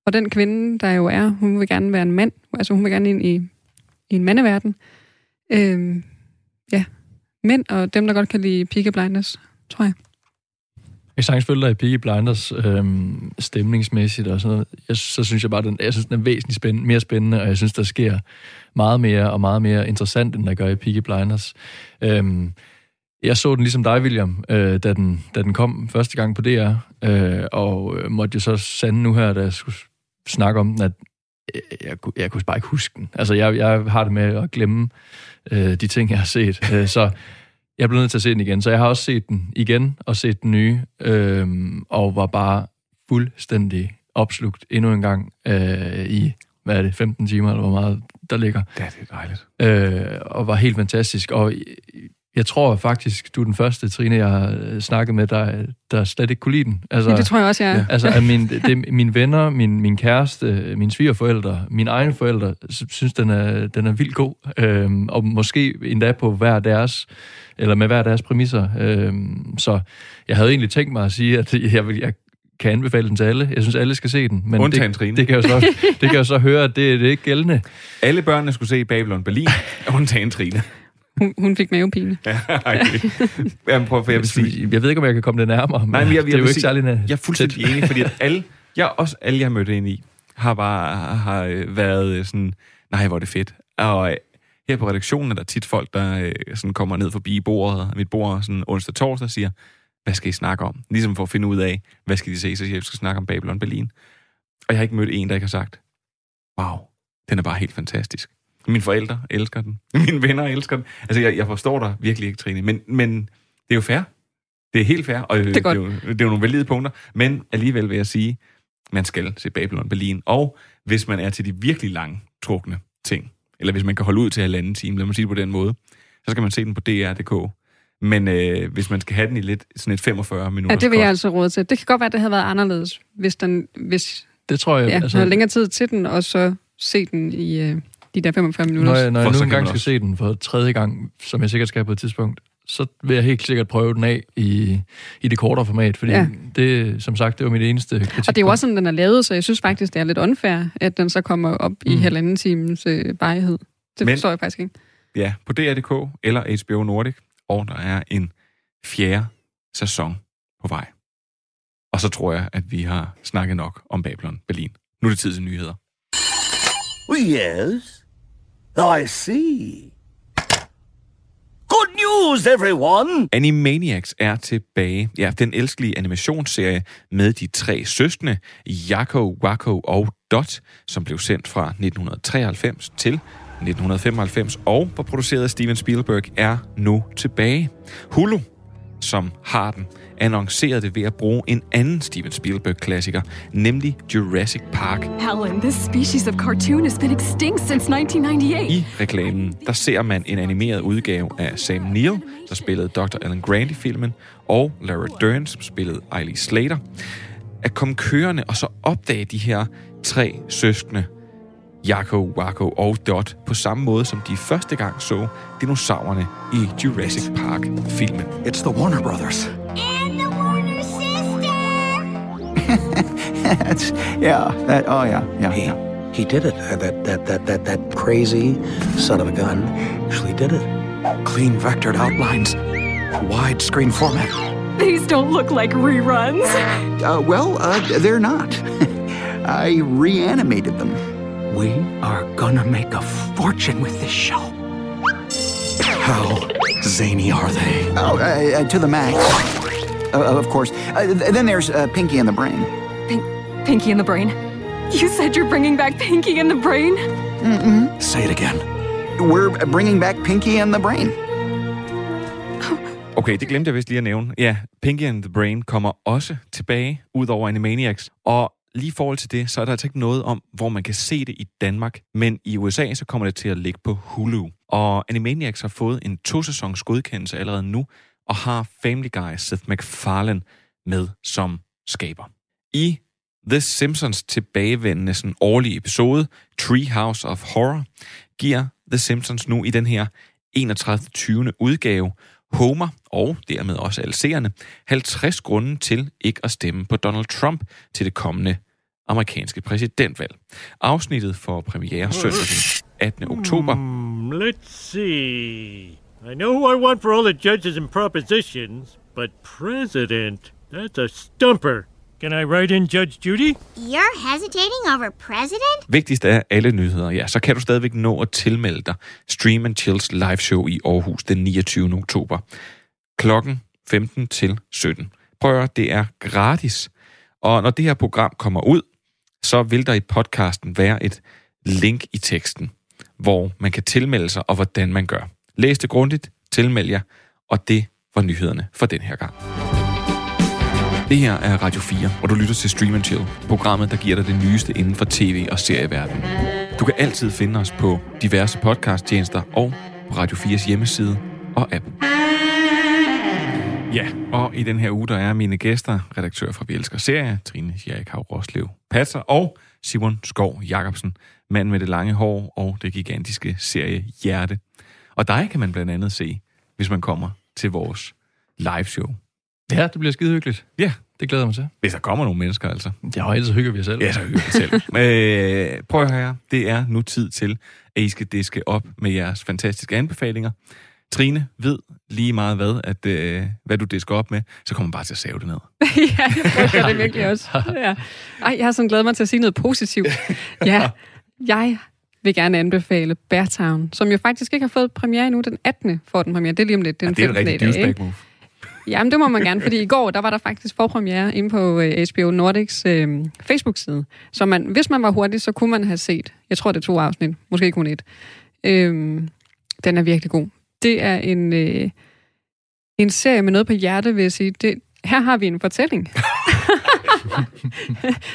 og den kvinde, der jo er, hun vil gerne være en mand. Altså hun vil gerne ind i, i en mandeverden. Øh, ja, mænd og dem, der godt kan lide Peaky Blinders, tror jeg.
Jeg kan sagtens følge dig i Peaky Blinders øhm, stemningsmæssigt og sådan noget. Jeg, så synes jeg bare, den, jeg synes, den er væsentligt spændende, mere spændende, og jeg synes, der sker meget mere og meget mere interessant, end der gør i Peaky Blinders. Øhm, jeg så den ligesom dig, William, øh, da, den, da den kom første gang på DR, øh, og øh, måtte jo så sande nu her, da jeg skulle snakke om den, at øh, jeg, kunne- jeg kunne bare ikke huske den. Altså, jeg, jeg har det med at glemme øh, de ting, jeg har set. Øh, så jeg blev nødt til at se den igen. Så jeg har også set den igen, og set den nye, øh, og var bare fuldstændig opslugt endnu en gang øh, i, hvad er det, 15 timer, eller hvor meget der ligger
Ja, det er dejligt.
øh, og var helt fantastisk. Og jeg tror faktisk, du er den første, Trine, jeg har øh, snakket med, der, der slet ikke kunne lide den. Altså,
Ja, det tror jeg også, jeg er.
Altså, at min, det, mine venner, min, min kæreste, mine svigerforældre, mine egne forældre, sy- synes, den er, den er vildt god. Øhm, og måske endda på hver deres, eller med hver deres præmisser. Øhm, så jeg havde egentlig tænkt mig at sige, at jeg, vil, jeg kan anbefale den til alle. Jeg synes, alle skal se den. Men
Undtagen
det,
Trine.
det, kan jeg jo så, det kan jeg jo så høre, at det, det er ikke gældende.
Alle børnene skulle se Babylon Berlin, [laughs] undtagen Trine.
Hun, hun fik mavepine.
Ja, [laughs] det- Jamen, prøv, for jeg vil sige,
Jeg ved ikke, om jeg kan komme det nærmere, men
Nej, men jeg, jeg
det er jo ikke
sige,
særlig næ-
Jeg er fuldstændig
tæt.
enig, fordi at [laughs] alle, jeg, også alle, jeg mødte ind i, har bare har øh, været øh, sådan, nej, hvor er det fedt. Og øh, her på redaktionen er der tit folk, der øh, sådan kommer ned forbi bordet, mit bord sådan onsdag torsdag og siger, hvad skal I snakke om? Ligesom for at finde ud af, hvad skal de se, så siger jeg, jeg skal snakke om Babylon Berlin. Og jeg har ikke mødt en, der ikke har sagt, wow, den er bare helt fantastisk. Mine forældre elsker den. [laughs] Mine venner elsker den. Altså, jeg, jeg forstår dig virkelig ikke, Trine. Men, men det er jo fair. Det er helt fair, og det
er
det,
godt.
er jo, det er jo nogle valide punkter. Men alligevel vil jeg sige, man skal se Babylon Berlin. Og hvis man er til de virkelig lange, trukne ting, eller hvis man kan holde ud til halvanden time, lad mig sige det på den måde, så skal man se den på dr.dk. Men øh, hvis man skal have den i lidt sådan et 45 minutter
Ja, det vil jeg altså råde til. Det kan godt være, at det havde været anderledes, hvis, den, hvis
Det tror jeg,
ja,
altså,
altså, havde længere tid til den, og så se den i øh, de der 45 minutter.
når jeg, når jeg
så
nu engang skal se den for tredje gang, som jeg sikkert skal på et tidspunkt, så vil jeg helt sikkert prøve den af i, i det kortere format, fordi ja. Det, som sagt, det var mit eneste kritik.
Og det er jo også sådan, den er lavet, så jeg synes faktisk, det er lidt unfair, at den så kommer op mm. i halvanden times øh, varighed. Det
Men-
Men, forstår jeg faktisk ikke.
Ja, på dr.dk eller HBO Nordic. Og der er en fjerde sæson på vej. Og så tror jeg, at vi har snakket nok om Babylon Berlin. Nu er det tid til nyheder.
Yes. Oh, I see. Good news, everyone!
Animaniacs er tilbage. Ja, den elskelige animationsserie med de tre søskende, Jakko, Wakko og Dot, som blev sendt fra 1993 til 1995 og var produceret af Steven Spielberg, er nu tilbage. Hulu, som har den, annoncerede det ved at bruge en anden Steven Spielberg-klassiker, nemlig Jurassic Park.
Helen, this species of cartoon has been extinct since 1998.
I reklamen, der ser man en animeret udgave af Sam Neill, der spillede Dr. Alan Grant i filmen, og Laura Dern, som spillede Eiley Slater, at komme kørende og så opdage de her tre søskende, Jakko, Wakko og Dot, på samme måde som de første gang så dinosaurerne i Jurassic Park-filmen.
It's the Warner Brothers.
And the Warner sister.
That's yeah. That oh yeah yeah. He he did it. Uh, That that that that that crazy son of a gun actually did it. Clean vectored outlines, widescreen format.
These don't look like reruns.
Uh, well, uh, they're not. [laughs] I reanimated them. We are gonna make a fortune with this show. How zany are they? Oh, uh, uh, to the max. Uh, of course. Uh, th- then there's uh, Pinky and the Brain.
Pink, Pinky in the Brain. You said you're bringing back Pinky in the Brain?
Say it again. We're bringing back Pinky and the Brain.
Okay, det glemte jeg vist lige at nævne. Ja, Pinky and the Brain kommer også tilbage, ud over Animaniacs. Og lige i forhold til det, så er der altså ikke noget om, hvor man kan se det i Danmark, men i USA så kommer det til at ligge på Hulu. Og Animaniacs har fået en to-sæsons godkendelse allerede nu, og har Family Guy Seth MacFarlane med som skaber. I The Simpsons tilbagevendende sådan årlige episode, Treehouse of Horror, giver The Simpsons nu i den her 31. 20. udgave Homer, og dermed også alle seerne, 50 grunde til ikke at stemme på Donald Trump til det kommende amerikanske præsidentvalg. Afsnittet for premiere søndag den 18. oktober.
Hmm, let's see. I know who I want for all the judges and propositions, but president, that's a stumper. Can I write in Judge Judy?
You're hesitating over president?
Vigtigst af alle nyheder, ja, så kan du stadigvæk nå at tilmelde dig Stream and Chills live show i Aarhus den 29. oktober. Klokken 15 til 17. Prøv at det er gratis. Og når det her program kommer ud, så vil der i podcasten være et link i teksten, hvor man kan tilmelde sig, og hvordan man gør. Læs det grundigt, tilmeld jer, og det var nyhederne for den her gang. Det her er Radio 4, hvor du lytter til Stream and Chill, programmet, der giver dig det nyeste inden for tv- og serieverdenen. Du kan altid finde os på diverse podcasttjenester og på Radio 4's hjemmeside og app. Ja, og i den her uge, der er mine gæster, redaktør fra Vi Elsker Serie, Trine Jerikhav Roslev Patser og Simon Skov Jacobsen, mand med det lange hår og det gigantiske serie Hjerte. Og dig kan man blandt andet se, hvis man kommer til vores live show.
Ja, det bliver skide hyggeligt.
Ja,
Det glæder jeg mig til.
hvis der kommer nogle mennesker altså.
Ja, og ellers hygger vi os selv.
Ja, så hygger vi selv. [laughs] øh, prøv at høre her. Det er nu tid til, at I skal diske op med jeres fantastiske anbefalinger. Trine ved lige meget hvad, at, øh, hvad du disker op med, så kommer man bare til at save det ned. [laughs]
ja, jeg frygter det virkelig også. Ja. Ej, jeg har sådan glædet mig til at sige noget positivt. [laughs] Ja, jeg vil gerne anbefale Beartown, som jo faktisk ikke har fået premiere endnu. Den 18. får den premiere. Det er lige om lidt. Den
Ja, det er
15.
rigtig
dag,
move.
Jamen, det må man gerne, fordi i går, der var der faktisk forpremiere inde på øh, HBO Nordics øh, Facebook-side. Så man, hvis man var hurtig, så kunne man have set, jeg tror, det er to afsnit, måske kun et. Øh, den er virkelig god. Det er en, øh, en serie med noget på hjerte, vil jeg sige. Det, her har vi en fortælling. [laughs]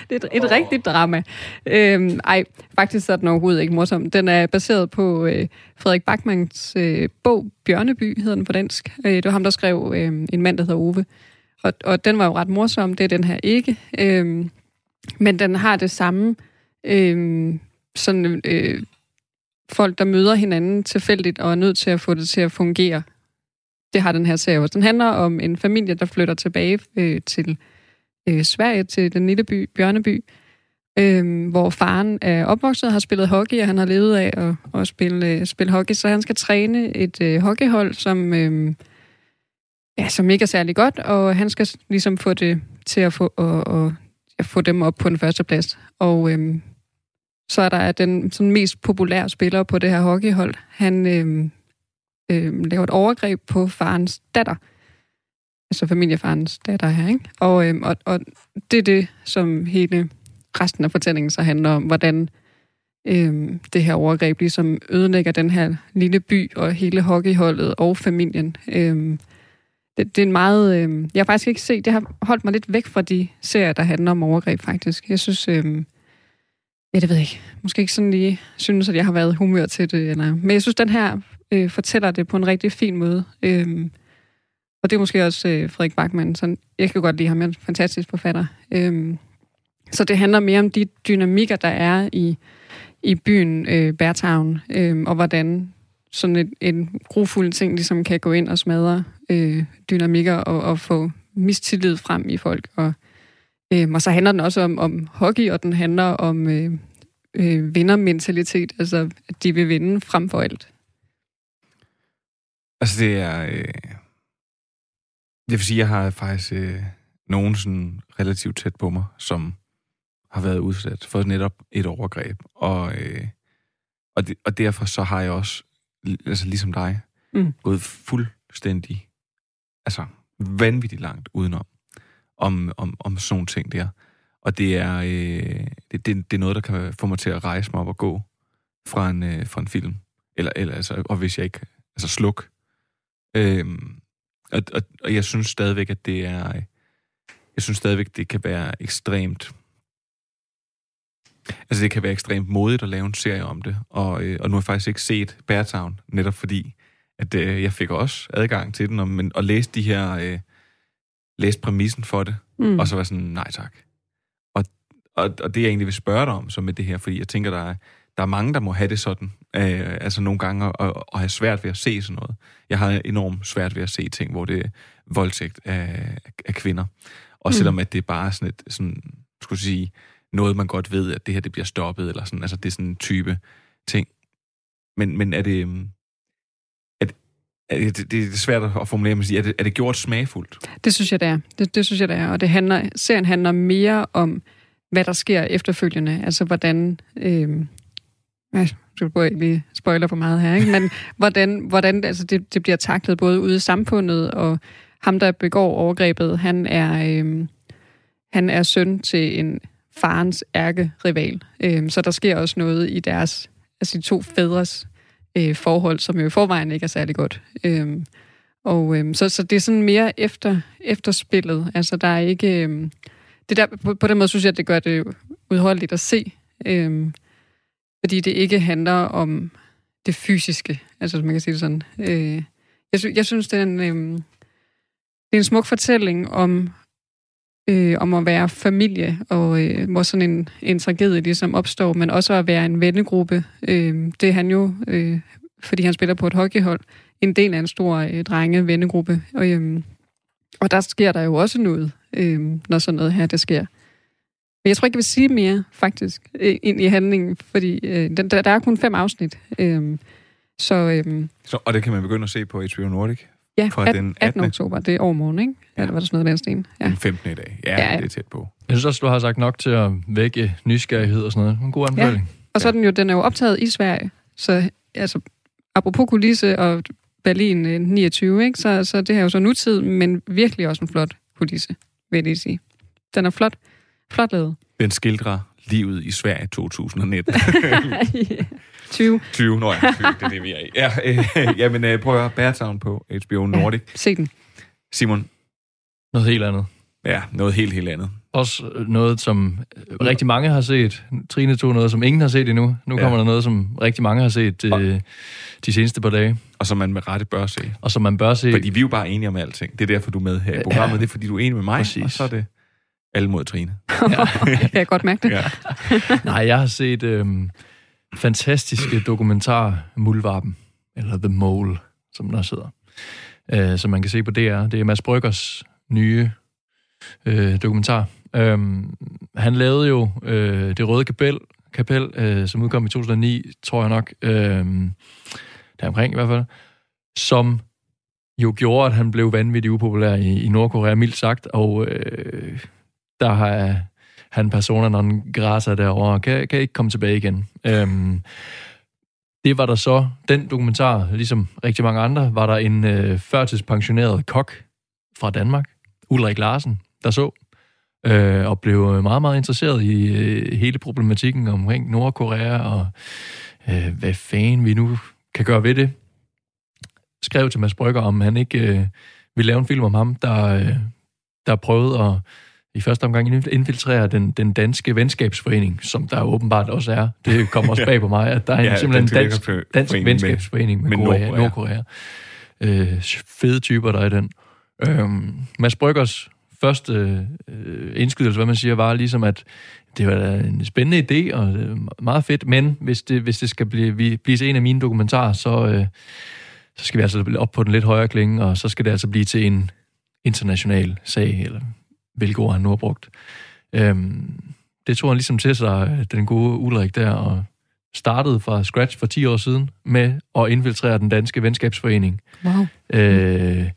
det er et, et rigtigt drama. Øhm, ej, faktisk så er den overhovedet ikke morsom. Den er baseret på øh, Frederik Bachmanns øh, bog Bjørneby, hedder den på dansk. Øh, det var ham, der skrev øh, En mand, der hedder Ove. Og, og den var jo ret morsom, det er den her ikke. Øhm, men den har det samme øh, sådan, øh, folk, der møder hinanden tilfældigt og er nødt til at få det til at fungere. Det har den her serie også. Den handler om en familie, der flytter tilbage øh, til øh, Sverige, til den lille by, Bjørneby, øh, hvor faren er opvokset og har spillet hockey, og han har levet af at, at spille, øh, spille hockey, så han skal træne et øh, hockeyhold, som, øh, ja, som ikke er særlig godt, og han skal ligesom få det til at få, og, og, at få dem op på den første plads. Og øh, så er der den sådan, mest populære spiller på det her hockeyhold. Han øh, øh, laver et overgreb på farens datter. Altså familiefarens datter her, ikke? Og, øhm, og, og det er det, som hele resten af fortællingen så handler om, hvordan øhm, det her overgreb ligesom ødelægger den her lille by og hele hockeyholdet og familien. Øhm, det, det er en meget... Øhm, jeg har faktisk ikke set... Det har holdt mig lidt væk fra de serier, der handler om overgreb, faktisk. Jeg synes... Øhm, ja, det ved jeg ikke. Måske ikke sådan lige synes, at jeg har været humør til det. Eller, men jeg synes, den her øh, fortæller det på en rigtig fin måde. Øhm, og det er måske også øh, Frederik Bachmann. Sådan, jeg kan godt lide ham, han er en fantastisk forfatter. Øhm, så det handler mere om de dynamikker, der er i, i byen øh, Bærtown, øh, og hvordan sådan et, en grufuld ting ligesom kan gå ind og smadre øh, dynamikker og, og få mistillid frem i folk. Og, øh, og så handler den også om, om hockey, og den handler om øh, øh, vindermentalitet, altså at de vil vinde frem for alt.
Altså, det er... Øh... Jeg vil sige, jeg har faktisk øh, nogen sådan relativt tæt på mig, som har været udsat for netop et overgreb. Og, øh, og, det, og derfor så har jeg også, altså ligesom dig,
Mm.
gået fuldstændig, altså vanvittigt langt udenom om, om, om sådan nogle ting der. Og det er, øh, det, det, det er noget, der kan få mig til at rejse mig op og gå fra en, øh, fra en film. Eller, eller altså, og hvis jeg ikke, altså sluk. Øhm, og, og, og jeg synes stadigvæk, at det er, jeg synes stadigvæk, det kan være ekstremt Altså, det kan være ekstremt modigt at lave en serie om det, og, øh, og nu har jeg faktisk ikke set Beartown, netop fordi, at øh, jeg fik også adgang til den, og, men, og læste de her, øh, læste præmissen for det,
Mm.
og så var sådan, nej tak. Og, og, og det jeg egentlig vil spørge dig om, så med det her, fordi jeg tænker, der er, der er mange, der må have det sådan, øh, altså nogle gange, og, og have svært ved at se sådan noget. Jeg har enormt svært ved at se ting, hvor det er voldtægt af, af kvinder. Og
Mm.
selvom at det er bare sådan et, sådan, skulle sige, noget, man godt ved, at det her, det bliver stoppet, eller sådan, altså det er sådan en type ting. Men, men er det, øhm, det, det, det er svært at formulere, men er det, er det gjort smagfuldt?
Det synes jeg, det er. Det, det synes jeg, det er. Og det handler, serien handler mere om, hvad der sker efterfølgende. Altså, hvordan... Øh, jeg skal bare ikke lige spoiler for meget her, ikke? men [laughs] hvordan, hvordan altså det, det bliver taklet både ude i samfundet, og ham, der begår overgrebet, han er, øh, han er søn til en farens ærkerival. Øh, så der sker også noget i deres, altså de to fædres øh, forhold, som jo i forvejen ikke er særlig godt. Øh, og øhm, så, så det er sådan mere efter, efterspillet. Altså, der er ikke... Øhm, det der, på, på den måde synes jeg, at det gør det udholdeligt at se. Øhm, fordi det ikke handler om det fysiske. Altså, man kan sige det sådan. Øh, jeg, sy- jeg synes, det er en, øh, det er en smuk fortælling om, øh, om at være familie, og øh, hvor sådan en, en tragedie ligesom opstår, men også at være en vennegruppe. Øh, det er han jo, øh, fordi han spiller på et hockeyhold, en del af en stor øh, drenge-vennegruppe. Og, øh, og der sker der jo også noget, øh, når sådan noget her, det sker. Jeg tror ikke, jeg vil sige mere, faktisk, øh, ind i handlingen, fordi øh, den, der, der er kun fem afsnit. Øhm, så øhm,
Så, og det kan man begynde at se på HBO Nordic
ja,
fra
18,
den
18.
18.
oktober, det er overmorgen, ikke? Ja. Eller var der sådan noget den sten? Ja.
den 15. i dag. Ja,
Ja,
ja,
ja.
det er tæt på.
Jeg synes også, du har sagt nok til at vække nysgerrighed og sådan noget. En god anbefaling.
Og så er den jo, den er jo optaget i Sverige, så altså, apropos kulisse og Berlin øh, 29, ikke? Så, så det her er jo så nutid, men virkelig også en flot kulisse, vil jeg lige sige. Den er flot, flot lavet.
Den skildrer livet i Sverige 2019.
20.
20, nå ja, 20, det er det, vi er i. Ja, øh, jamen, øh, prøv at høre på HBO Nordic.
Se den.
Simon,
Noget helt andet.
ja, noget helt, helt andet.
Også øh, noget, som øh, rigtig mange har set. Trine tog noget, som ingen har set endnu. Nu
Ja.
kommer der noget, som rigtig mange har set øh, de seneste par dage.
Og som man med rette bør se.
Og som man bør se.
Fordi vi er jo bare enige om alting. Det er derfor, du er med her i programmet.
Ja.
Det er, fordi du er enig med mig,
Præcis.
og så er det alle mod Trine. [laughs]
kan jeg godt mærke det.
Ja. [laughs]
Nej, jeg har set øh, fantastiske dokumentar Muldvarpen, eller The Mole, som den også hedder, øh, som man kan se på DR. Det er Mads Bryggers nye øh, dokumentar. Øhm, han lavede jo øh, Det Røde Kapel, kapel øh, som udkom i 2009, tror jeg nok, øh, der omkring i hvert fald, som jo gjorde, at han blev vanvittigt upopulær i, i Nordkorea, mildt sagt, og øh, der har han persona non grata derovre, kan, kan ikke komme tilbage igen. Øhm, det var der så, den dokumentar, ligesom rigtig mange andre, var der en øh, førtidspensioneret kok fra Danmark, Ulrik Larsen, der så, øh, og blev meget, meget interesseret i øh, hele problematikken omkring Nordkorea, og øh, hvad fanden vi nu kan gøre ved det. Skrev til Mads Brygger, om han ikke øh, ville lave en film om ham, der, øh, der prøvede at i første omgang infiltrere den, den danske venskabsforening, som der åbenbart også er. Det kommer også bag på mig, at der er
Ja,
simpelthen en
Dansk
dansk,
med-
venskabsforening med,
med
Korea,
Nordkorea.
Nordkorea. Øh, fede typer, der er i den. Øhm, Mads Bryggers første øh, indskydelse, hvad man siger, var ligesom, at det var en spændende idé, og øh, meget fedt, men hvis det, hvis det skal blive, vi- blive til en af mine dokumentarer, så, øh, så skal vi altså op på den lidt højere klinge, og så skal det altså blive til en international sag, eller hvilket ord han nu har brugt. Øhm, det tog han ligesom til sig, øh, den gode Ulrik der, og startede fra scratch for 10 år siden med at infiltrere den danske venskabsforening.
Wow.
Øh,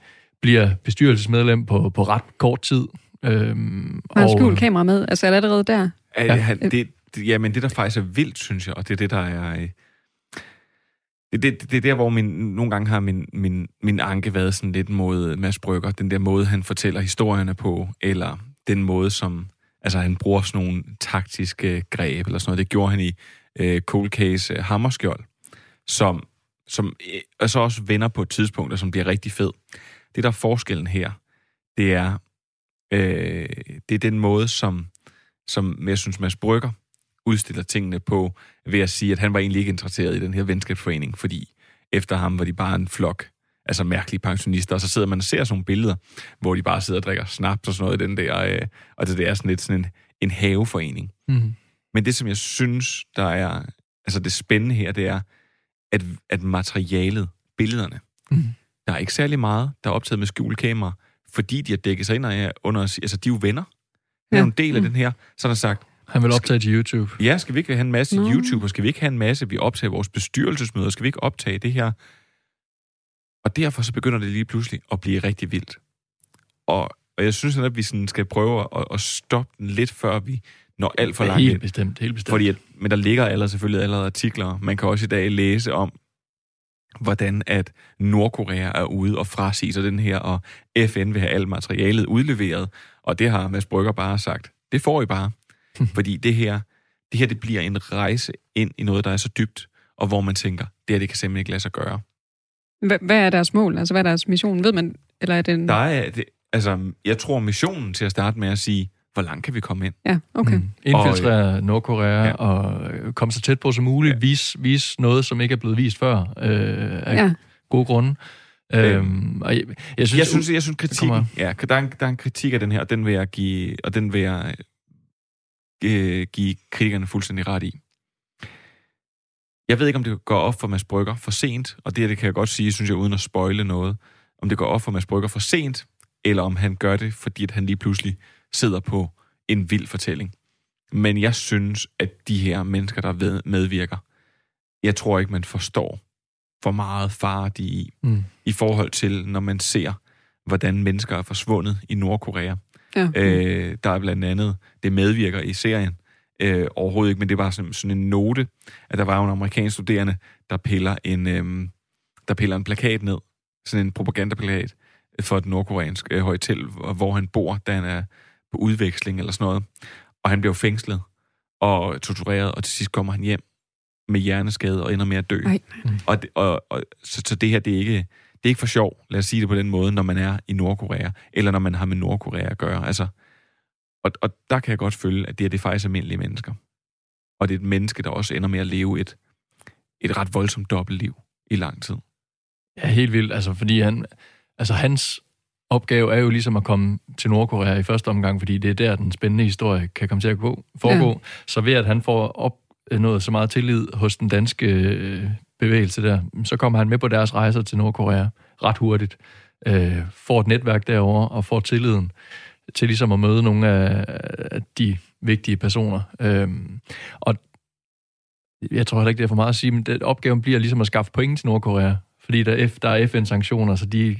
bliver bestyrelsesmedlem på, på ret kort tid. Øhm,
Har han skjult kamera med? Altså er det allerede der?
Ja. Han, det, det, jamen, det der faktisk er vildt, synes jeg, og det er det, der er... øh, det, det, det er der, hvor min, nogle gange har min, min, min anke været sådan lidt mod Mads Brygger. Den der måde, han fortæller historierne på, eller den måde, som... Altså, han bruger sådan nogle taktiske greb, eller sådan noget. Det gjorde han i øh, Cold Case øh, Hammerskjold, som, som øh, og så også vender på et tidspunkt, og som bliver rigtig fed. Det, der er forskellen her, det er, øh, det er den måde, som, som jeg synes, Mads Brygger udstiller tingene på ved at sige, at han var egentlig ikke interesseret i den her venskabsforening, fordi efter ham var de bare en flok altså mærkelige pensionister, og så sidder man og ser sådan nogle billeder, hvor de bare sidder og drikker snaps og sådan noget i den der, øh, og det, er sådan lidt sådan en, en haveforening.
Mm.
Men det, som jeg synes, der er altså det spændende her, det er, at, at materialet, billederne,
Mm.
der er ikke særlig meget, der er optaget med skjulkamera, fordi de har dækket sig ind under, altså de er jo venner. Han er jo en del af den her, så har sagt,
Han vil optage til YouTube.
ja, skal vi ikke have en masse
Nå.
YouTube, og skal vi ikke have en masse, vi optager vores bestyrelsesmøder, skal vi ikke optage det her? Og derfor så begynder det lige pludselig at blive rigtig vildt. Og, og jeg synes at vi sådan skal prøve at, at stoppe den lidt, før vi når alt for langt
Helt bestemt, helt bestemt.
Fordi at, men der ligger allerede selvfølgelig allerede artikler. Man kan også i dag læse om, hvordan at Nordkorea er ude og frasige sig den her, og FN vil have alt materialet udleveret. Og det har Mads Brygger bare sagt. Det får I bare. [laughs] Fordi det her, det her det bliver en rejse ind i noget, der er så dybt, og hvor man tænker, det her det kan simpelthen ikke lade sig gøre.
Hvad, hvad er deres mål? Altså, hvad er deres mission? Ved man, eller er det en...
Der er, det, altså, jeg tror missionen til at starte med at sige, hvor langt kan vi komme ind?
Ja, okay.
Mm. Infiltrere Nordkorea ja. og øh, komme så tæt på som muligt. Ja. Vise, vise noget, som ikke er blevet vist før, øh, af
Ja.
ja. gode grunde. Øhm, og jeg, jeg synes,
jeg synes, jeg synes kritikken,
kommer-
ja, der er, en, der er en kritik af den her, og den vil jeg give, og den vil jeg øh, give kritikerne fuldstændig ret i. Jeg ved ikke, om det går op for Mads Brygger for sent, og det det kan jeg godt sige, synes jeg, uden at spoile noget, om det går op for Mads Brygger for sent, eller om han gør det, fordi at han lige pludselig sidder på en vild fortælling. Men jeg synes, at de her mennesker, der medvirker, jeg tror ikke, man forstår, hvor meget fare de er i,
Mm.
i forhold til, når man ser, hvordan mennesker er forsvundet i Nordkorea.
Ja.
Øh, der er blandt andet, det medvirker i serien, øh, overhovedet ikke, men det var sådan, sådan en note, at der var en amerikansk studerende, der piller en, øh, der piller en plakat ned, sådan en propagandaplakat for et nordkoreansk øh, hotel, hvor han bor, da han er på udveksling eller sådan noget. Og han bliver fængslet og tortureret, og til sidst kommer han hjem med hjerneskade og ender med at dø.
Ej.
Og, det, og, og så, så det her, det er ikke det er ikke for sjov, lad os sige det på den måde, når man er i Nordkorea, eller når man har med Nordkorea at gøre. Altså, og, og der kan jeg godt føle, at det, her, det er faktisk almindelige mennesker. Og det er et menneske, der også ender med at leve et, et ret voldsomt dobbeltliv i lang tid.
Ja, helt vildt. Altså, fordi han, altså, hans opgave er jo ligesom at komme til Nordkorea i første omgang, fordi det er der, den spændende historie kan komme til at gå, foregå. Ja. Så ved at han får opnået så meget tillid hos den danske øh, bevægelse der, så kommer han med på deres rejser til Nordkorea ret hurtigt. Øh, får et netværk derovre og får tilliden til ligesom at møde nogle af, af de vigtige personer. Øh, og jeg tror heller ikke, det er for meget at sige, men det, opgaven bliver ligesom at skaffe point til Nordkorea, fordi der er, F, der er FN-sanktioner, så de,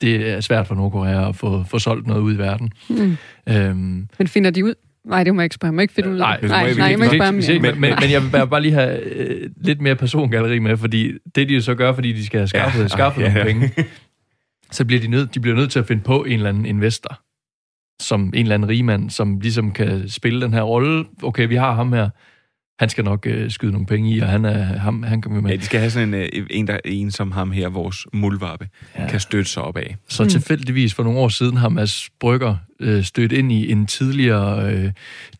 det er svært for Nordkorea at få, få solgt noget ud i verden.
Mm.
Øhm,
Men finder de ud? Nej, det må jeg ikke spørge. Jeg må ikke finde ud af
nej,
det. nej, nej, jeg må ikke spørge mere.
men, men, men jeg vil bare, lige have øh, lidt mere persongalleri med, fordi det de jo så gør, fordi de skal have skaffet,
Ja,
skaffet
ja,
nogle penge, [laughs] så bliver de nødt, de bliver nødt til at finde på en eller anden investor, som en eller anden rigmand, som ligesom kan spille den her rolle. Okay, vi har ham her, han skal nok øh, skyde nogle penge i, og han, er, ham, han kommer med.
Ja, de skal have sådan en, øh, en, der, en som ham her, vores mulvarpe, ja. kan støtte sig op af.
Så mm. tilfældigvis for nogle år siden har Mads Brygger øh, stødt ind i en tidligere øh,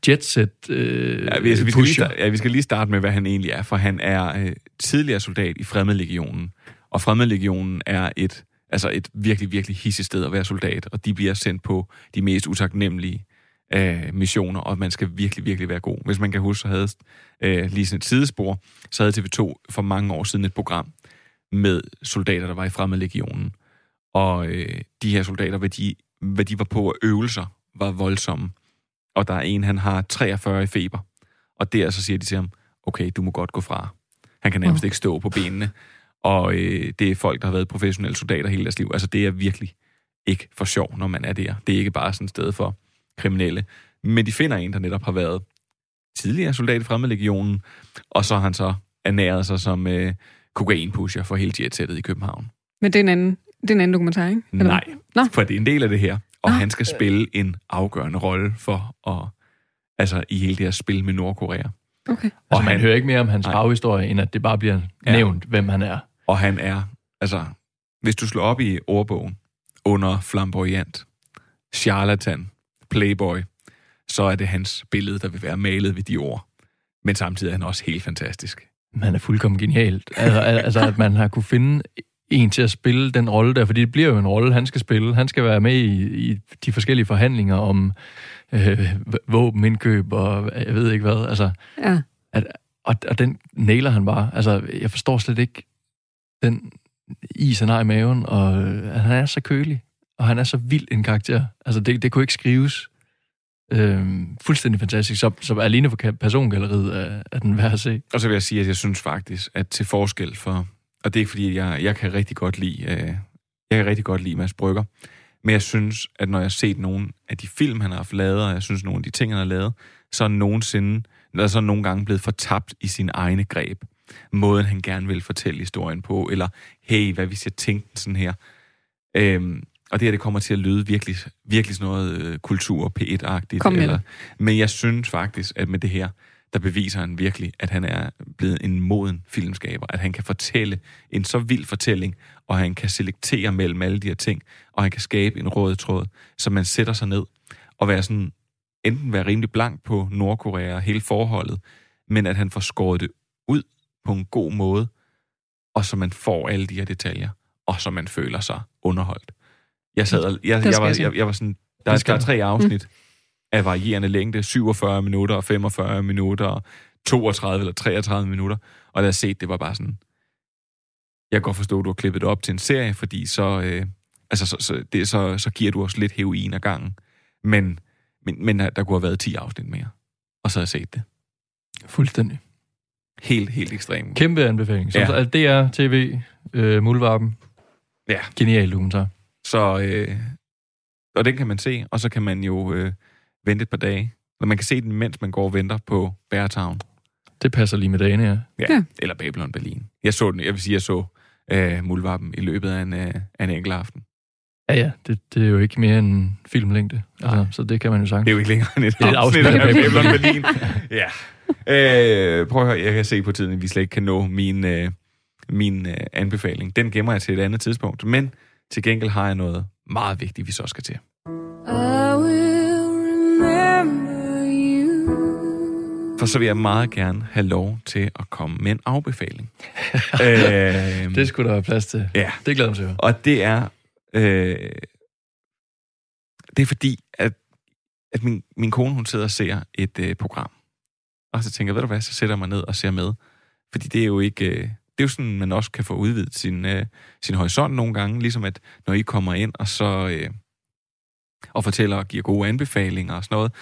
jetset øh,
Ja, vi, vi, skal lige
pusher.
ja, vi skal lige starte med, hvad han egentlig er, for han er øh, tidligere soldat i Fremmedlegionen, og Fremmedlegionen er et, altså et virkelig, virkelig hissigt sted at være soldat, og de bliver sendt på de mest utaknemmelige øh, missioner, og man skal virkelig, virkelig være god. Hvis man kan huske, så havde øh, lige sådan et sidespor, så havde TV2 for mange år siden et program med soldater, der var i Fremmedlegionen, og øh, de her soldater, hvad de, hvad de var på af øvelser, var voldsomme. Og der er en, han har 43 i feber, og der så siger de til ham, okay, du må godt gå fra. Han kan nærmest ikke stå på benene. Og øh, det er folk, der har været professionelle soldater hele deres liv. Altså, det er virkelig ikke for sjov, når man er der. Det er ikke bare sådan et sted for kriminelle. Men de finder en, der netop har været tidligere soldat i Fremmedlegionen, og så har han så ernæret sig som øh, kokainpusher for hele jetsættet i København.
Men det er en anden, det er en anden dokumentar, ikke? Eller
Nej?
Nå.
for det er en del af det her. Og
Nå.
han skal spille en afgørende rolle for at, altså i hele det her spil med Nordkorea.
Okay.
Og man
han-
hører ikke mere om hans
Nej.
baghistorie, end at det bare bliver
Ja.
nævnt, hvem han er.
Og han er, altså, hvis du slår op i ordbogen under flamboyant, charlatan, playboy, så er det hans billede, der vil være malet ved de ord. Men samtidig er han også helt fantastisk.
Man er fuldkommen genialt. Altså, al- altså, at man har kunne finde en til at spille den rolle der, fordi det bliver jo en rolle, han skal spille. Han skal være med i, i de forskellige forhandlinger om øh, våbenindkøb og jeg ved ikke hvad. Altså,
Ja.
at, og, og den nailer han bare. Altså, jeg forstår slet ikke den is, han har i maven, og øh, han er så kølig, og han er så vild en karakter. Altså, det, det kunne ikke skrives øhm, fuldstændig fantastisk. Så, så alene for persongalleriet er, er den værd at se.
Og så vil jeg sige, at jeg synes faktisk, at til forskel for... Og det er ikke fordi, at jeg, jeg kan rigtig godt lide... Øh, jeg kan rigtig godt lide Mads Brygger. Men jeg synes, at når jeg har set nogle af de film, han har haft lavet, og jeg synes, nogle af de ting, han har lavet, så er nogensinde, eller så er nogle gange blevet fortabt i sin egne greb. Måden, han gerne vil fortælle historien på, eller hey, hvad hvis jeg tænkte sådan her. Øhm, og det her, det kommer til at lyde virkelig, virkelig sådan noget øh, kultur P1-agtigt.
Kom med det.
men jeg synes faktisk, at med det her, der beviser han virkelig, at han er blevet en moden filmskaber. At han kan fortælle en så vild fortælling, og han kan selektere mellem alle de her ting, og han kan skabe en rød tråd, så man sætter sig ned og være sådan, enten være rimelig blank på Nordkorea og hele forholdet, men at han får skåret det ud på en god måde, og så man får alle de her detaljer, og så man føler sig underholdt. Jeg sad og, jeg, jeg,
skal
var,
jeg
jeg, jeg var sådan, der,
skal
der er tre afsnit af varierende længde, 47 minutter, og 45 minutter, og 32 eller 33 minutter, og da jeg set, det var bare sådan, jeg kan godt forstå, at du har klippet det op til en serie, fordi så, øh, altså, så, så, det, så, så giver du os lidt heroin ad gangen. Men, men, men der kunne have været 10 afsnit mere, og så har jeg set det.
Fuldstændig.
Helt, helt ekstremt.
Kæmpe anbefaling. Så,
Ja.
Det er TV, øh, Muldvarpen.
Ja.
Genial dokumentar.
Så, øh, og den kan man se, og så kan man jo øh, vente et par dage. Eller man kan se den, mens man går og venter på Beartown.
Det passer lige med dagene, ja.
Ja, ja. eller Babylon Berlin. Jeg så den, jeg vil sige, jeg så øh, Muldvarpen i løbet af en, øh, af en enkelt aften.
Ja, ja. Det, det er jo ikke mere end en filmlængde. Altså, så det kan man jo sagtens.
Det er jo ikke længere end et,
Det et
afsnit
afsnit
af
af
Babylon Berlin. ja. Øh, prøv at høre, jeg kan se på tiden, at vi slet ikke kan nå min, øh, min øh, anbefaling. Den gemmer jeg til et andet tidspunkt. Men til gengæld har jeg noget meget vigtigt, vi så skal til. For så vil jeg meget gerne have lov til at komme med en afbefaling. [laughs] øh,
Det skulle der være plads til.
Ja.
Det glæder jeg mig til at høre.
Og det er... Øh, det er fordi, at, at min, min kone, hun sidder og ser et øh, program. Og så tænker jeg, ved du hvad, så sætter jeg mig ned og ser med. Fordi det er jo ikke... Øh, det er jo sådan, man også kan få udvidet sin, øh, sin horisont nogle gange. Ligesom at, når I kommer ind og så... Øh, og fortæller og giver gode anbefalinger og sådan noget,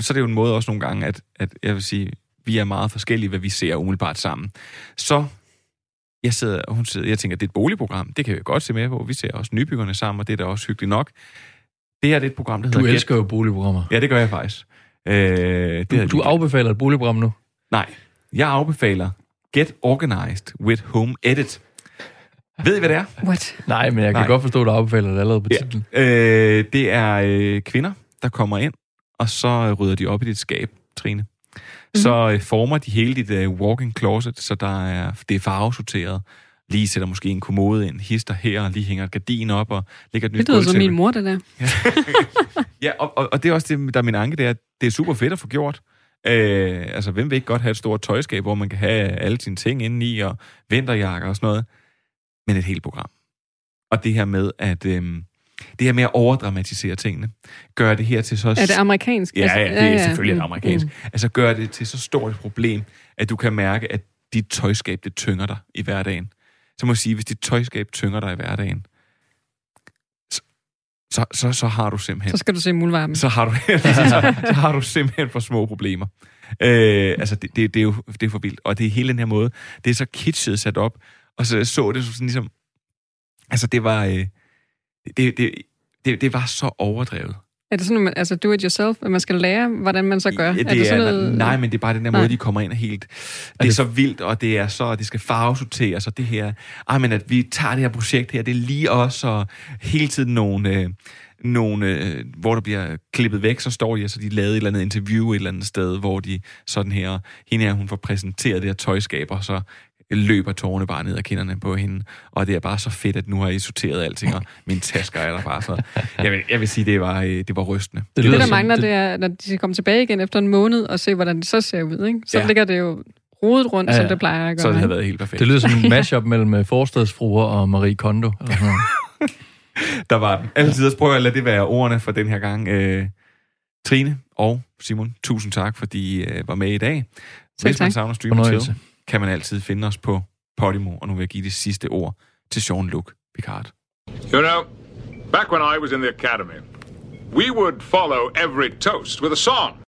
så er det jo en måde også nogle gange, at, at jeg vil sige, vi er meget forskellige, hvad vi ser umiddelbart sammen. Så jeg sidder, og hun sidder, jeg tænker, det er et boligprogram, det kan vi godt se med på. Vi ser også nybyggerne sammen, og det er da også hyggeligt nok. Det her det er et program, der hedder...
Du
Get-
elsker jo boligprogrammer.
Ja, det gør jeg faktisk. Øh, det
Du, du afbefaler et boligprogram nu.
Nej, jeg afbefaler Get Organized with Home Edit. Ved I, hvad det er?
What?
Nej, men jeg kan
Nej.
godt forstå, at du afbefaler det allerede på
Ja.
titlen.
Øh, det er øh, kvinder, der kommer ind, og så rydder de op i dit skab, Trine. Så øh, former de hele dit øh, walk-in closet, så der er, det er farvesorteret. Lige sætter måske en kommode ind, hister her, og lige hænger et gardin op, og lægger et nyt
Det lyder som min mor, det der. [laughs]
Ja, og, og, og det er også det, der er min anke, det er, at det er super fedt at få gjort. Øh, altså, hvem vil ikke godt have et stort tøjskab, hvor man kan have alle sine ting inde i, og vinterjakker og sådan noget. Men et helt program. Og det her med, at... Øhm, det her med at overdramatisere tingene. Gør det her til så...
Er det amerikansk?
Ja, ja, det er selvfølgelig
Mm,
et amerikansk.
mm.
Altså gør det til så stort et problem, at du kan mærke, at dit tøjskab, det tynger dig i hverdagen. Så må jeg sige, hvis dit tøjskab tynger dig i hverdagen, så, så, så har du simpelthen
Så skal du se muldvarpen.
så har du, [laughs] så, så har du simpelthen for små problemer. Øh, altså, det, det, det, er jo det er for vildt. Og det er hele den her måde, det er så kitschet sat op, og så så det sådan ligesom, altså det var, øh, det, det, det, det var så overdrevet.
Er det sådan, at man, altså do it yourself, at man skal lære, hvordan man så gør?
Ja, det
er det sådan
er,
noget...
Nej, men det er bare den der
Nej.
måde, de kommer ind og helt... Det er så vildt, og det er så, det skal farvesorteres, og det her... Ej, men at vi tager det her projekt her, det er lige os, og hele tiden nogle... Øh, nogle, øh, hvor der bliver klippet væk, så står de, altså de lavede et eller andet interview et eller andet sted, hvor de sådan her, hende her, hun får præsenteret det her tøjskab, og så løber tårerne bare ned ad kinderne på hende, og det er bare så fedt, at nu har jeg sorteret alting, og mine tasker er der bare så. Jeg vil, jeg vil sige, det var, øh, det var rystende.
Det, det der mangler, det er, når de skal komme tilbage igen efter en måned og se, hvordan det så ser ud. Ikke? Så
Ja.
ligger det jo rodet rundt,
Ja,
ja, som det plejer at gøre.
Så det havde været helt perfekt.
Det lyder som en [laughs] mashup mellem øh, forstadsfruer og Marie Kondo. Eller sådan. [laughs]
Der var den. Altid at prøve at lade det være ordene for den her gang. Øh, Trine og Simon, tusind tak, fordi I øh, var med i dag.
Selv
Hvis man savner til, kan man altid finde os på Podimo, og nu vil jeg give det sidste ord til Jean-Luc Picard.
You know, back when I was in the academy, we would follow every toast with a song.